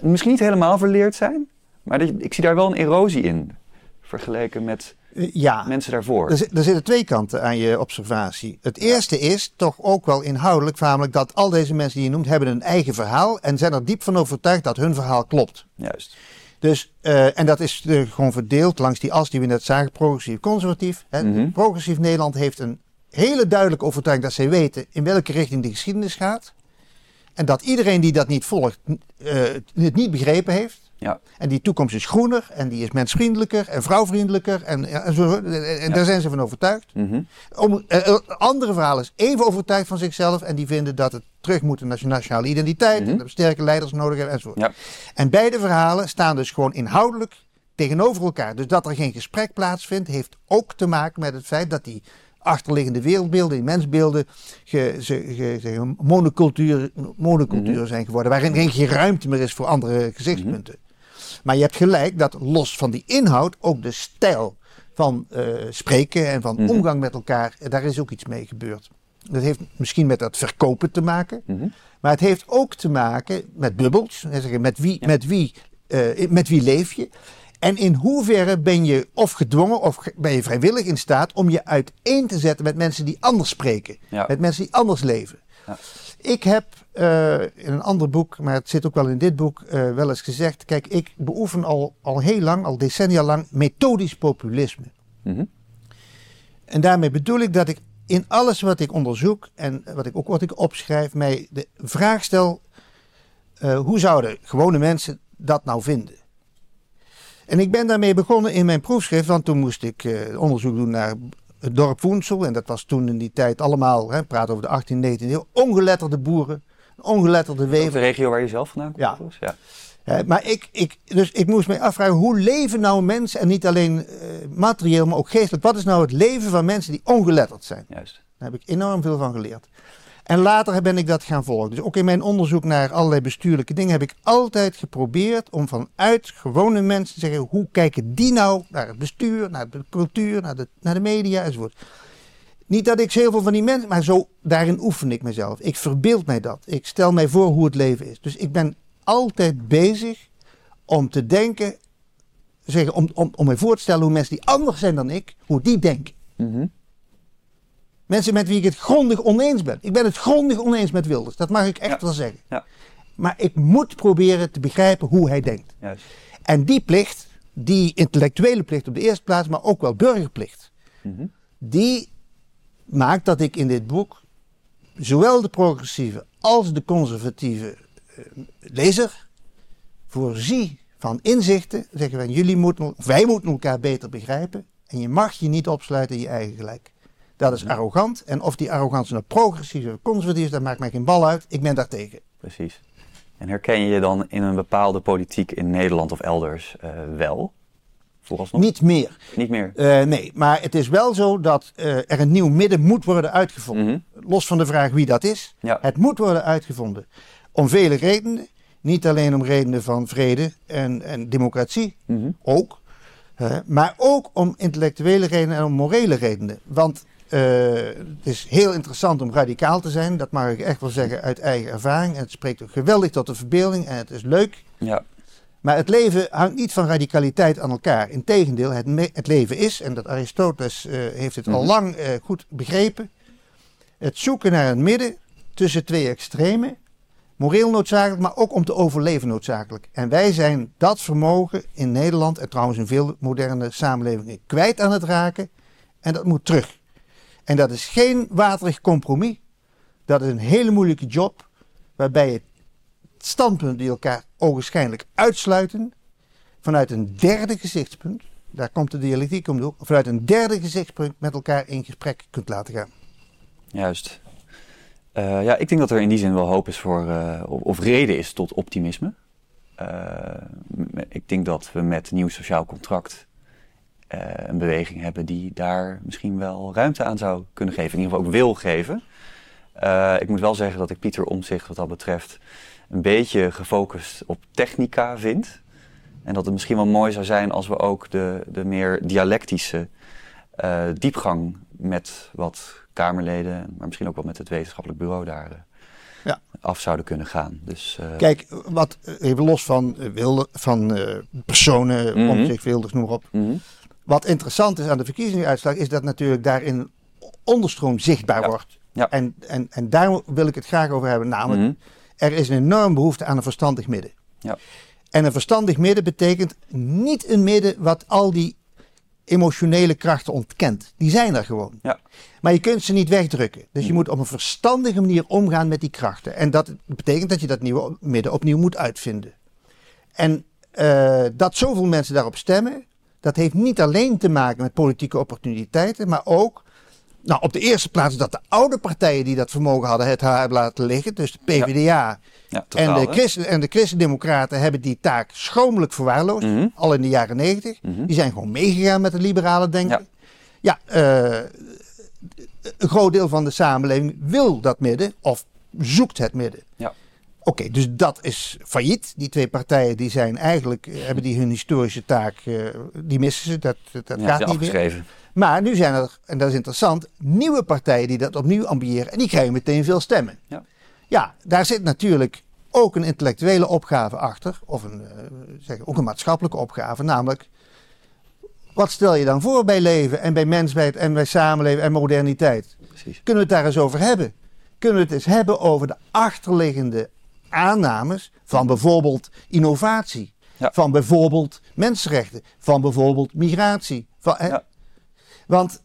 misschien niet helemaal verleerd zijn. Maar dat- ik zie daar wel een erosie in. Vergeleken met Eh, Ja, mensen daarvoor. er, er zitten twee kanten aan je observatie. Het eerste is toch ook wel inhoudelijk, namelijk dat al deze mensen die je noemt hebben een eigen verhaal en zijn er diep van overtuigd dat hun verhaal klopt. Juist. Dus, eh, en dat is eh, gewoon verdeeld langs die as die we net zagen, progressief-conservatief. Mhm. Progressief Nederland heeft een hele duidelijke overtuiging dat zij weten in welke richting de geschiedenis gaat. En dat iedereen die dat niet volgt, eh, het niet begrepen heeft. Ja. En die toekomst is groener en die is mensvriendelijker en vrouwvriendelijker. En, en, zo, en Ja. daar zijn ze van overtuigd. Mhm. Om, eh, andere verhaal is even overtuigd van zichzelf. En die vinden dat het terug moet naar zijn nationale identiteit. Mhm. En dat we sterke leiders nodig hebben enzovoort. Ja. En beide verhalen staan dus gewoon inhoudelijk tegenover elkaar. Dus dat er geen gesprek plaatsvindt, heeft ook te maken met het feit dat die achterliggende wereldbeelden, die mensbeelden, ge, ge, monocultuur, monocultuur zijn geworden. Waarin geen, geen ruimte meer is voor andere gezichtspunten. Maar je hebt gelijk dat los van die inhoud ook de stijl van eh, spreken en van Mhm. omgang met elkaar, daar is ook iets mee gebeurd. Dat heeft misschien met dat verkopen te maken. Mhm. Maar het heeft ook te maken met bubbels. Met wie, met, wie, eh, met wie leef je? En in hoeverre ben je of gedwongen of ben je vrijwillig in staat om je uiteen te zetten met mensen die anders spreken. Ja. Met mensen die anders leven. Ja. Ik heb eh, in een ander boek, maar het zit ook wel in dit boek, eh, wel eens gezegd. Kijk, ik beoefen al, al heel lang, al decennia lang, methodisch populisme. Mhm. En daarmee bedoel ik dat ik in alles wat ik onderzoek en wat ik ook wat ik opschrijf, mij de vraag stel: eh, hoe zouden gewone mensen dat nou vinden? En ik ben daarmee begonnen in mijn proefschrift, want toen moest ik eh, onderzoek doen naar het dorp Woensel. En dat was toen in die tijd allemaal, hè, praat over de 18e, 19e eeuw, ongeletterde boeren, ongeletterde Ook wever. de regio waar je zelf vandaan komt? Ja. ja. Maar ik, ik, dus ik moest mij afvragen, hoe leven nou mensen, en niet alleen eh, materieel, maar ook geestelijk, wat is nou het leven van mensen die ongeletterd zijn? Juist. Daar heb ik enorm veel van geleerd. En later ben ik dat gaan volgen. Dus ook in mijn onderzoek naar allerlei bestuurlijke dingen heb ik altijd geprobeerd om vanuit gewone mensen te zeggen: hoe kijken die nou naar het bestuur, naar de cultuur, naar de, naar de media enzovoort. Niet dat ik heel veel van die mensen, maar zo daarin oefen ik mezelf. Ik verbeeld mij dat. Ik stel mij voor hoe het leven is. Dus ik ben altijd bezig om te denken, zeggen, om, om, om mij voor te stellen hoe mensen die anders zijn dan ik, hoe die denken. Mhm. Mensen met wie ik het grondig oneens ben. Ik ben het grondig oneens met Wilders. Dat mag ik echt Ja. wel zeggen. Ja. Maar ik moet proberen te begrijpen hoe hij denkt. Juist. En die plicht, die intellectuele plicht op de eerste plaats, maar ook wel burgerplicht, Mhm. die maakt dat ik in dit boek zowel de progressieve als de conservatieve lezer voorzie van inzichten. Zeggen wij, jullie moeten, wij moeten elkaar beter begrijpen. En je mag je niet opsluiten in je eigen gelijk. Dat is arrogant. En of die arrogantie nou progressief of conservatief is, dat maakt mij geen bal uit. Ik ben daartegen. Precies. En herken je je dan in een bepaalde politiek in Nederland of elders eh, wel? Vooralsnog? Niet meer. Niet meer. Eh, nee, maar het is wel zo dat eh, er een nieuw midden moet worden uitgevonden. Mhm. Los van de vraag wie dat is. Ja. Het moet worden uitgevonden. Om vele redenen. Niet alleen om redenen van vrede en, en democratie, Mhm. ook. maar ook om intellectuele redenen en om morele redenen. Want eh, het is heel interessant om radicaal te zijn. Dat mag ik echt wel zeggen uit eigen ervaring. En het spreekt ook geweldig tot de verbeelding en het is leuk. Ja. Maar het leven hangt niet van radicaliteit aan elkaar. Integendeel, het, het leven is, en dat Aristoteles eh, heeft het al Mhm. lang eh, goed begrepen, het zoeken naar een midden tussen twee extremen, moreel noodzakelijk, maar ook om te overleven noodzakelijk. En wij zijn dat vermogen in Nederland en trouwens in veel moderne samenlevingen kwijt aan het raken. En dat moet terug. En dat is geen waterig compromis. Dat is een hele moeilijke job, waarbij je standpunten die elkaar ogenschijnlijk uitsluiten, vanuit een derde gezichtspunt, daar komt de dialectiek om hoek, vanuit een derde gezichtspunt met elkaar in gesprek kunt laten gaan. Juist. Eh, ja, ik denk dat er in die zin wel hoop is voor, eh, of, reden is tot optimisme. Eh, ik denk dat we met nieuw sociaal contract een beweging hebben die daar misschien wel ruimte aan zou kunnen geven. In ieder geval ook wil geven. Ik moet wel zeggen dat ik Pieter Omtzigt wat dat betreft een beetje gefocust op technica vind. En dat het misschien wel mooi zou zijn als we ook de, de meer dialectische diepgang met wat Kamerleden, maar misschien ook wel met het wetenschappelijk bureau daar eh, Ja. af zouden kunnen gaan. Dus, eh, Kijk, wat eh, even los van, wilde, van personen, Mhm. om zich Wilders, noem maar op. mhm, Wat interessant is aan de verkiezingsuitslag, is dat natuurlijk daarin onderstroom zichtbaar Ja. wordt. Ja. En, en, en daar wil ik het graag over hebben. Namelijk, mhm, er is een enorm behoefte aan een verstandig midden. Ja. En een verstandig midden betekent niet een midden wat al die emotionele krachten ontkent. Die zijn er gewoon. Ja. Maar je kunt ze niet wegdrukken. Dus je Mm. moet op een verstandige manier omgaan met die krachten. En dat betekent dat je dat nieuwe midden opnieuw moet uitvinden. En eh, dat zoveel mensen daarop stemmen, dat heeft niet alleen te maken met politieke opportuniteiten, maar ook, nou op de eerste plaats dat de oude partijen die dat vermogen hadden het haar hebben laten liggen. Dus de PvdA ja, en, totaal, de? Christen, en de Christendemocraten hebben die taak schromelijk verwaarloosd, Mhm. al in de jaren negentig. Mhm. Die zijn gewoon meegegaan met het liberale denken. Ja, eh, een groot deel van de samenleving wil dat midden of zoekt het midden. Ja. Oké, dus dat is failliet. Die twee partijen die zijn eigenlijk, eh, hebben die hun historische taak, eh, die missen ze. Dat, dat Ja, gaat niet meer. Maar nu zijn er, en dat is interessant, nieuwe partijen die dat opnieuw ambiëren. En die krijgen meteen veel stemmen. Ja. Ja, daar zit natuurlijk ook een intellectuele opgave achter. Of een, eh, zeg, ook een maatschappelijke opgave. Namelijk, wat stel je dan voor bij leven en bij mensheid en bij samenleving en moderniteit? Precies. Kunnen we het daar eens over hebben? Kunnen we het eens hebben over de achterliggende aannames van bijvoorbeeld innovatie? Ja. Van bijvoorbeeld mensenrechten? Van bijvoorbeeld migratie? Van, hè? Ja. Want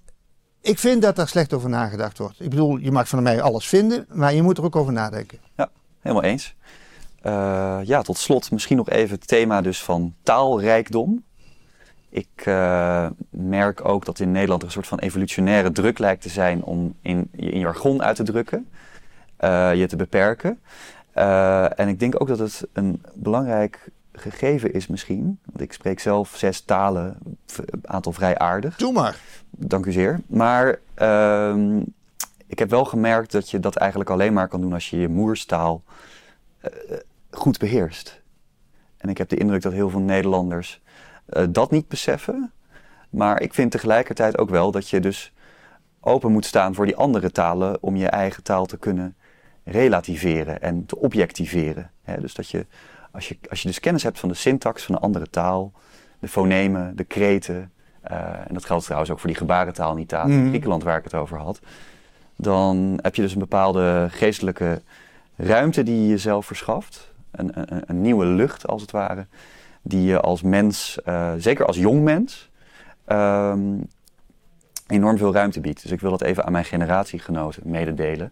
ik vind dat daar slecht over nagedacht wordt. Ik bedoel, je mag van mij alles vinden, maar je moet er ook over nadenken. Helemaal eens. Eh, ja, tot slot misschien nog even het thema dus van taalrijkdom. Ik eh, merk ook dat in Nederland er een soort van evolutionaire druk lijkt te zijn om in, je in jargon uit te drukken, eh, je te beperken. Eh, en ik denk ook dat het een belangrijk gegeven is misschien, want ik spreek zelf zes talen, v- aantal vrij aardig. Doe maar. Dank u zeer. Maar ehm, ik heb wel gemerkt dat je dat eigenlijk alleen maar kan doen als je je moerstaal uh, goed beheerst. En ik heb de indruk dat heel veel Nederlanders uh, dat niet beseffen. Maar ik vind tegelijkertijd ook wel dat je dus open moet staan voor die andere talen om je eigen taal te kunnen relativeren en te objectiveren. dus dat je als, je, als je dus kennis hebt van de syntax van een andere taal, de fonemen, de kreten, uh, en dat geldt trouwens ook voor die gebarentaal in Italië, mm. Griekenland waar ik het over had, dan heb je dus een bepaalde geestelijke ruimte die je jezelf verschaft. Een, een, een nieuwe lucht als het ware, die je als mens, uh, zeker als jong mens, um, enorm veel ruimte biedt. Dus ik wil dat even aan mijn generatiegenoten mededelen,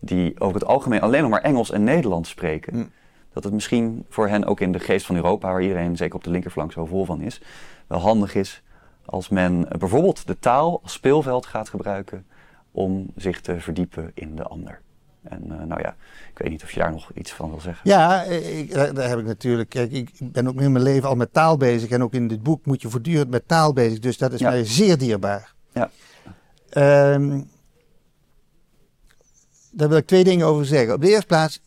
die over het algemeen alleen nog maar Engels en Nederlands spreken. Mm. Dat het misschien voor hen ook in de geest van Europa, waar iedereen zeker op de linkerflank zo vol van is, wel handig is als men bijvoorbeeld de taal als speelveld gaat gebruiken om zich te verdiepen in de ander. En uh, nou ja, ik weet niet of je daar nog iets van wil zeggen. Ja, ik, daar heb ik natuurlijk. Kijk, ik ben ook in mijn leven al met taal bezig. En ook in dit boek moet je voortdurend met taal bezig. Dus dat is mij zeer dierbaar. Ja. Um, daar wil ik twee dingen over zeggen. Op de eerste plaats,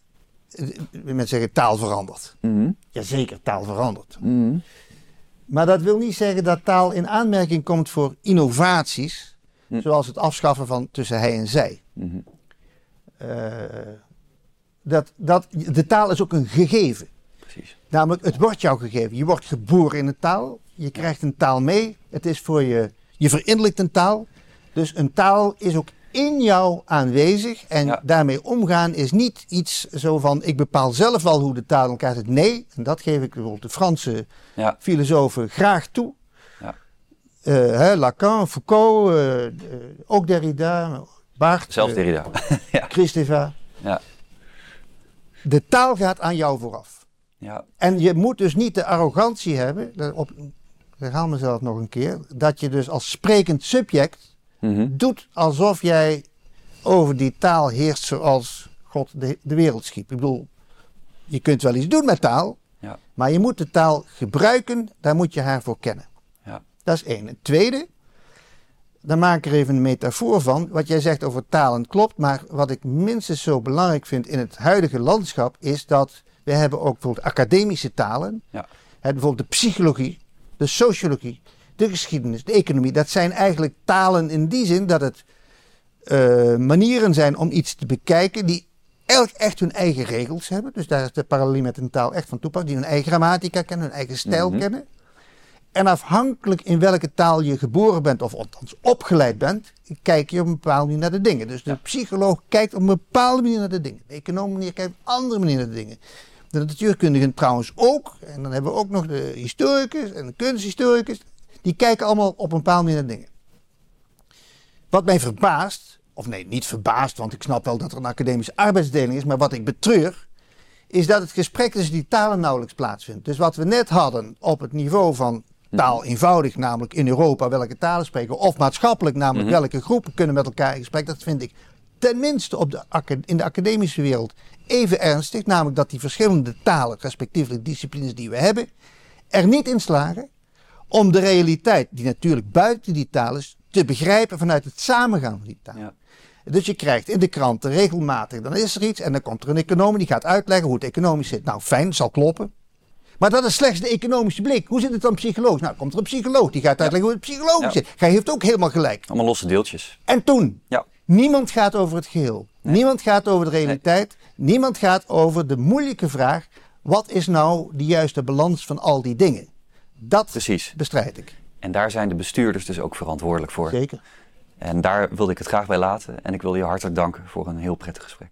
eh, mensen zeggen taal verandert. Mm -hmm. Jazeker, taal verandert. Mm -hmm. Maar dat wil niet zeggen dat taal in aanmerking komt voor innovaties, hm. zoals het afschaffen van tussen hij en zij. Mhm. Eh, dat, dat, de taal is ook een gegeven. Precies. Namelijk, het wordt jou gegeven. Je wordt geboren in een taal, je krijgt een taal mee, het is voor je, je verinnerlijkt een taal. Dus een taal is ook in jou aanwezig. En daarmee omgaan is niet iets zo van ik bepaal zelf wel hoe de taal in elkaar zit. Nee, en dat geef ik bijvoorbeeld de Franse ja. filosofen graag toe. Ja. Uh, hè, Lacan, Foucault, uh, uh, ook Derrida, Barthes. Zelfs Derrida. ja. Christeva. Ja. De taal gaat aan jou vooraf. Ja. En je moet dus niet de arrogantie hebben, op, ik herhaal mezelf nog een keer, dat je dus als sprekend subject Mhm. doet alsof jij over die taal heerst zoals God de, de wereld schiep. Ik bedoel, je kunt wel iets doen met taal, ja. maar je moet de taal gebruiken, daar moet je haar voor kennen. Ja. Dat is één. Het tweede, dan maak ik er even een metafoor van. Wat jij zegt over talen klopt, maar wat ik minstens zo belangrijk vind in het huidige landschap is dat we hebben ook bijvoorbeeld academische talen. Ja. bijvoorbeeld de psychologie, de sociologie, de geschiedenis, de economie, dat zijn eigenlijk talen in die zin dat het uh, manieren zijn om iets te bekijken die elk echt hun eigen regels hebben. Dus daar is de parallel met een taal echt van toepassing, die hun eigen grammatica kennen, hun eigen stijl mm -hmm. kennen. En afhankelijk in welke taal je geboren bent, of althans opgeleid bent, kijk je op een bepaalde manier naar de dingen. Dus de ja. psycholoog kijkt op een bepaalde manier naar de dingen. De econoom kijkt op een andere manier naar de dingen. De natuurkundigen trouwens ook. En dan hebben we ook nog de historicus en de kunsthistoricus die kijken allemaal op een bepaalde manier naar dingen. Wat mij verbaast, of nee, niet verbaast, want ik snap wel dat er een academische arbeidsdeling is, maar wat ik betreur, is dat het gesprek tussen die talen nauwelijks plaatsvindt. Dus wat we net hadden op het niveau van taal eenvoudig, namelijk in Europa welke talen spreken, of maatschappelijk, namelijk mm -hmm. welke groepen kunnen met elkaar in gesprek, dat vind ik tenminste op de, in de academische wereld even ernstig, namelijk dat die verschillende talen, respectievelijk disciplines die we hebben, er niet in slagen om de realiteit, die natuurlijk buiten die taal is, te begrijpen vanuit het samengaan van die taal. Ja. Dus je krijgt in de kranten regelmatig, dan is er iets en dan komt er een econoom die gaat uitleggen hoe het economisch zit. Nou, fijn, zal kloppen. Maar dat is slechts de economische blik. Hoe zit het dan psychologisch? Nou, komt er een psycholoog die gaat uitleggen hoe het psychologisch ja. zit. Hij heeft ook helemaal gelijk. Allemaal losse deeltjes. En toen? Ja. Niemand gaat over het geheel. Nee. Niemand gaat over de realiteit. Nee. Niemand gaat over de moeilijke vraag: wat is nou de juiste balans van al die dingen? Dat Precies. bestrijd ik. En daar zijn de bestuurders dus ook verantwoordelijk voor. Zeker. En daar wilde ik het graag bij laten. En ik wil je hartelijk danken voor een heel prettig gesprek.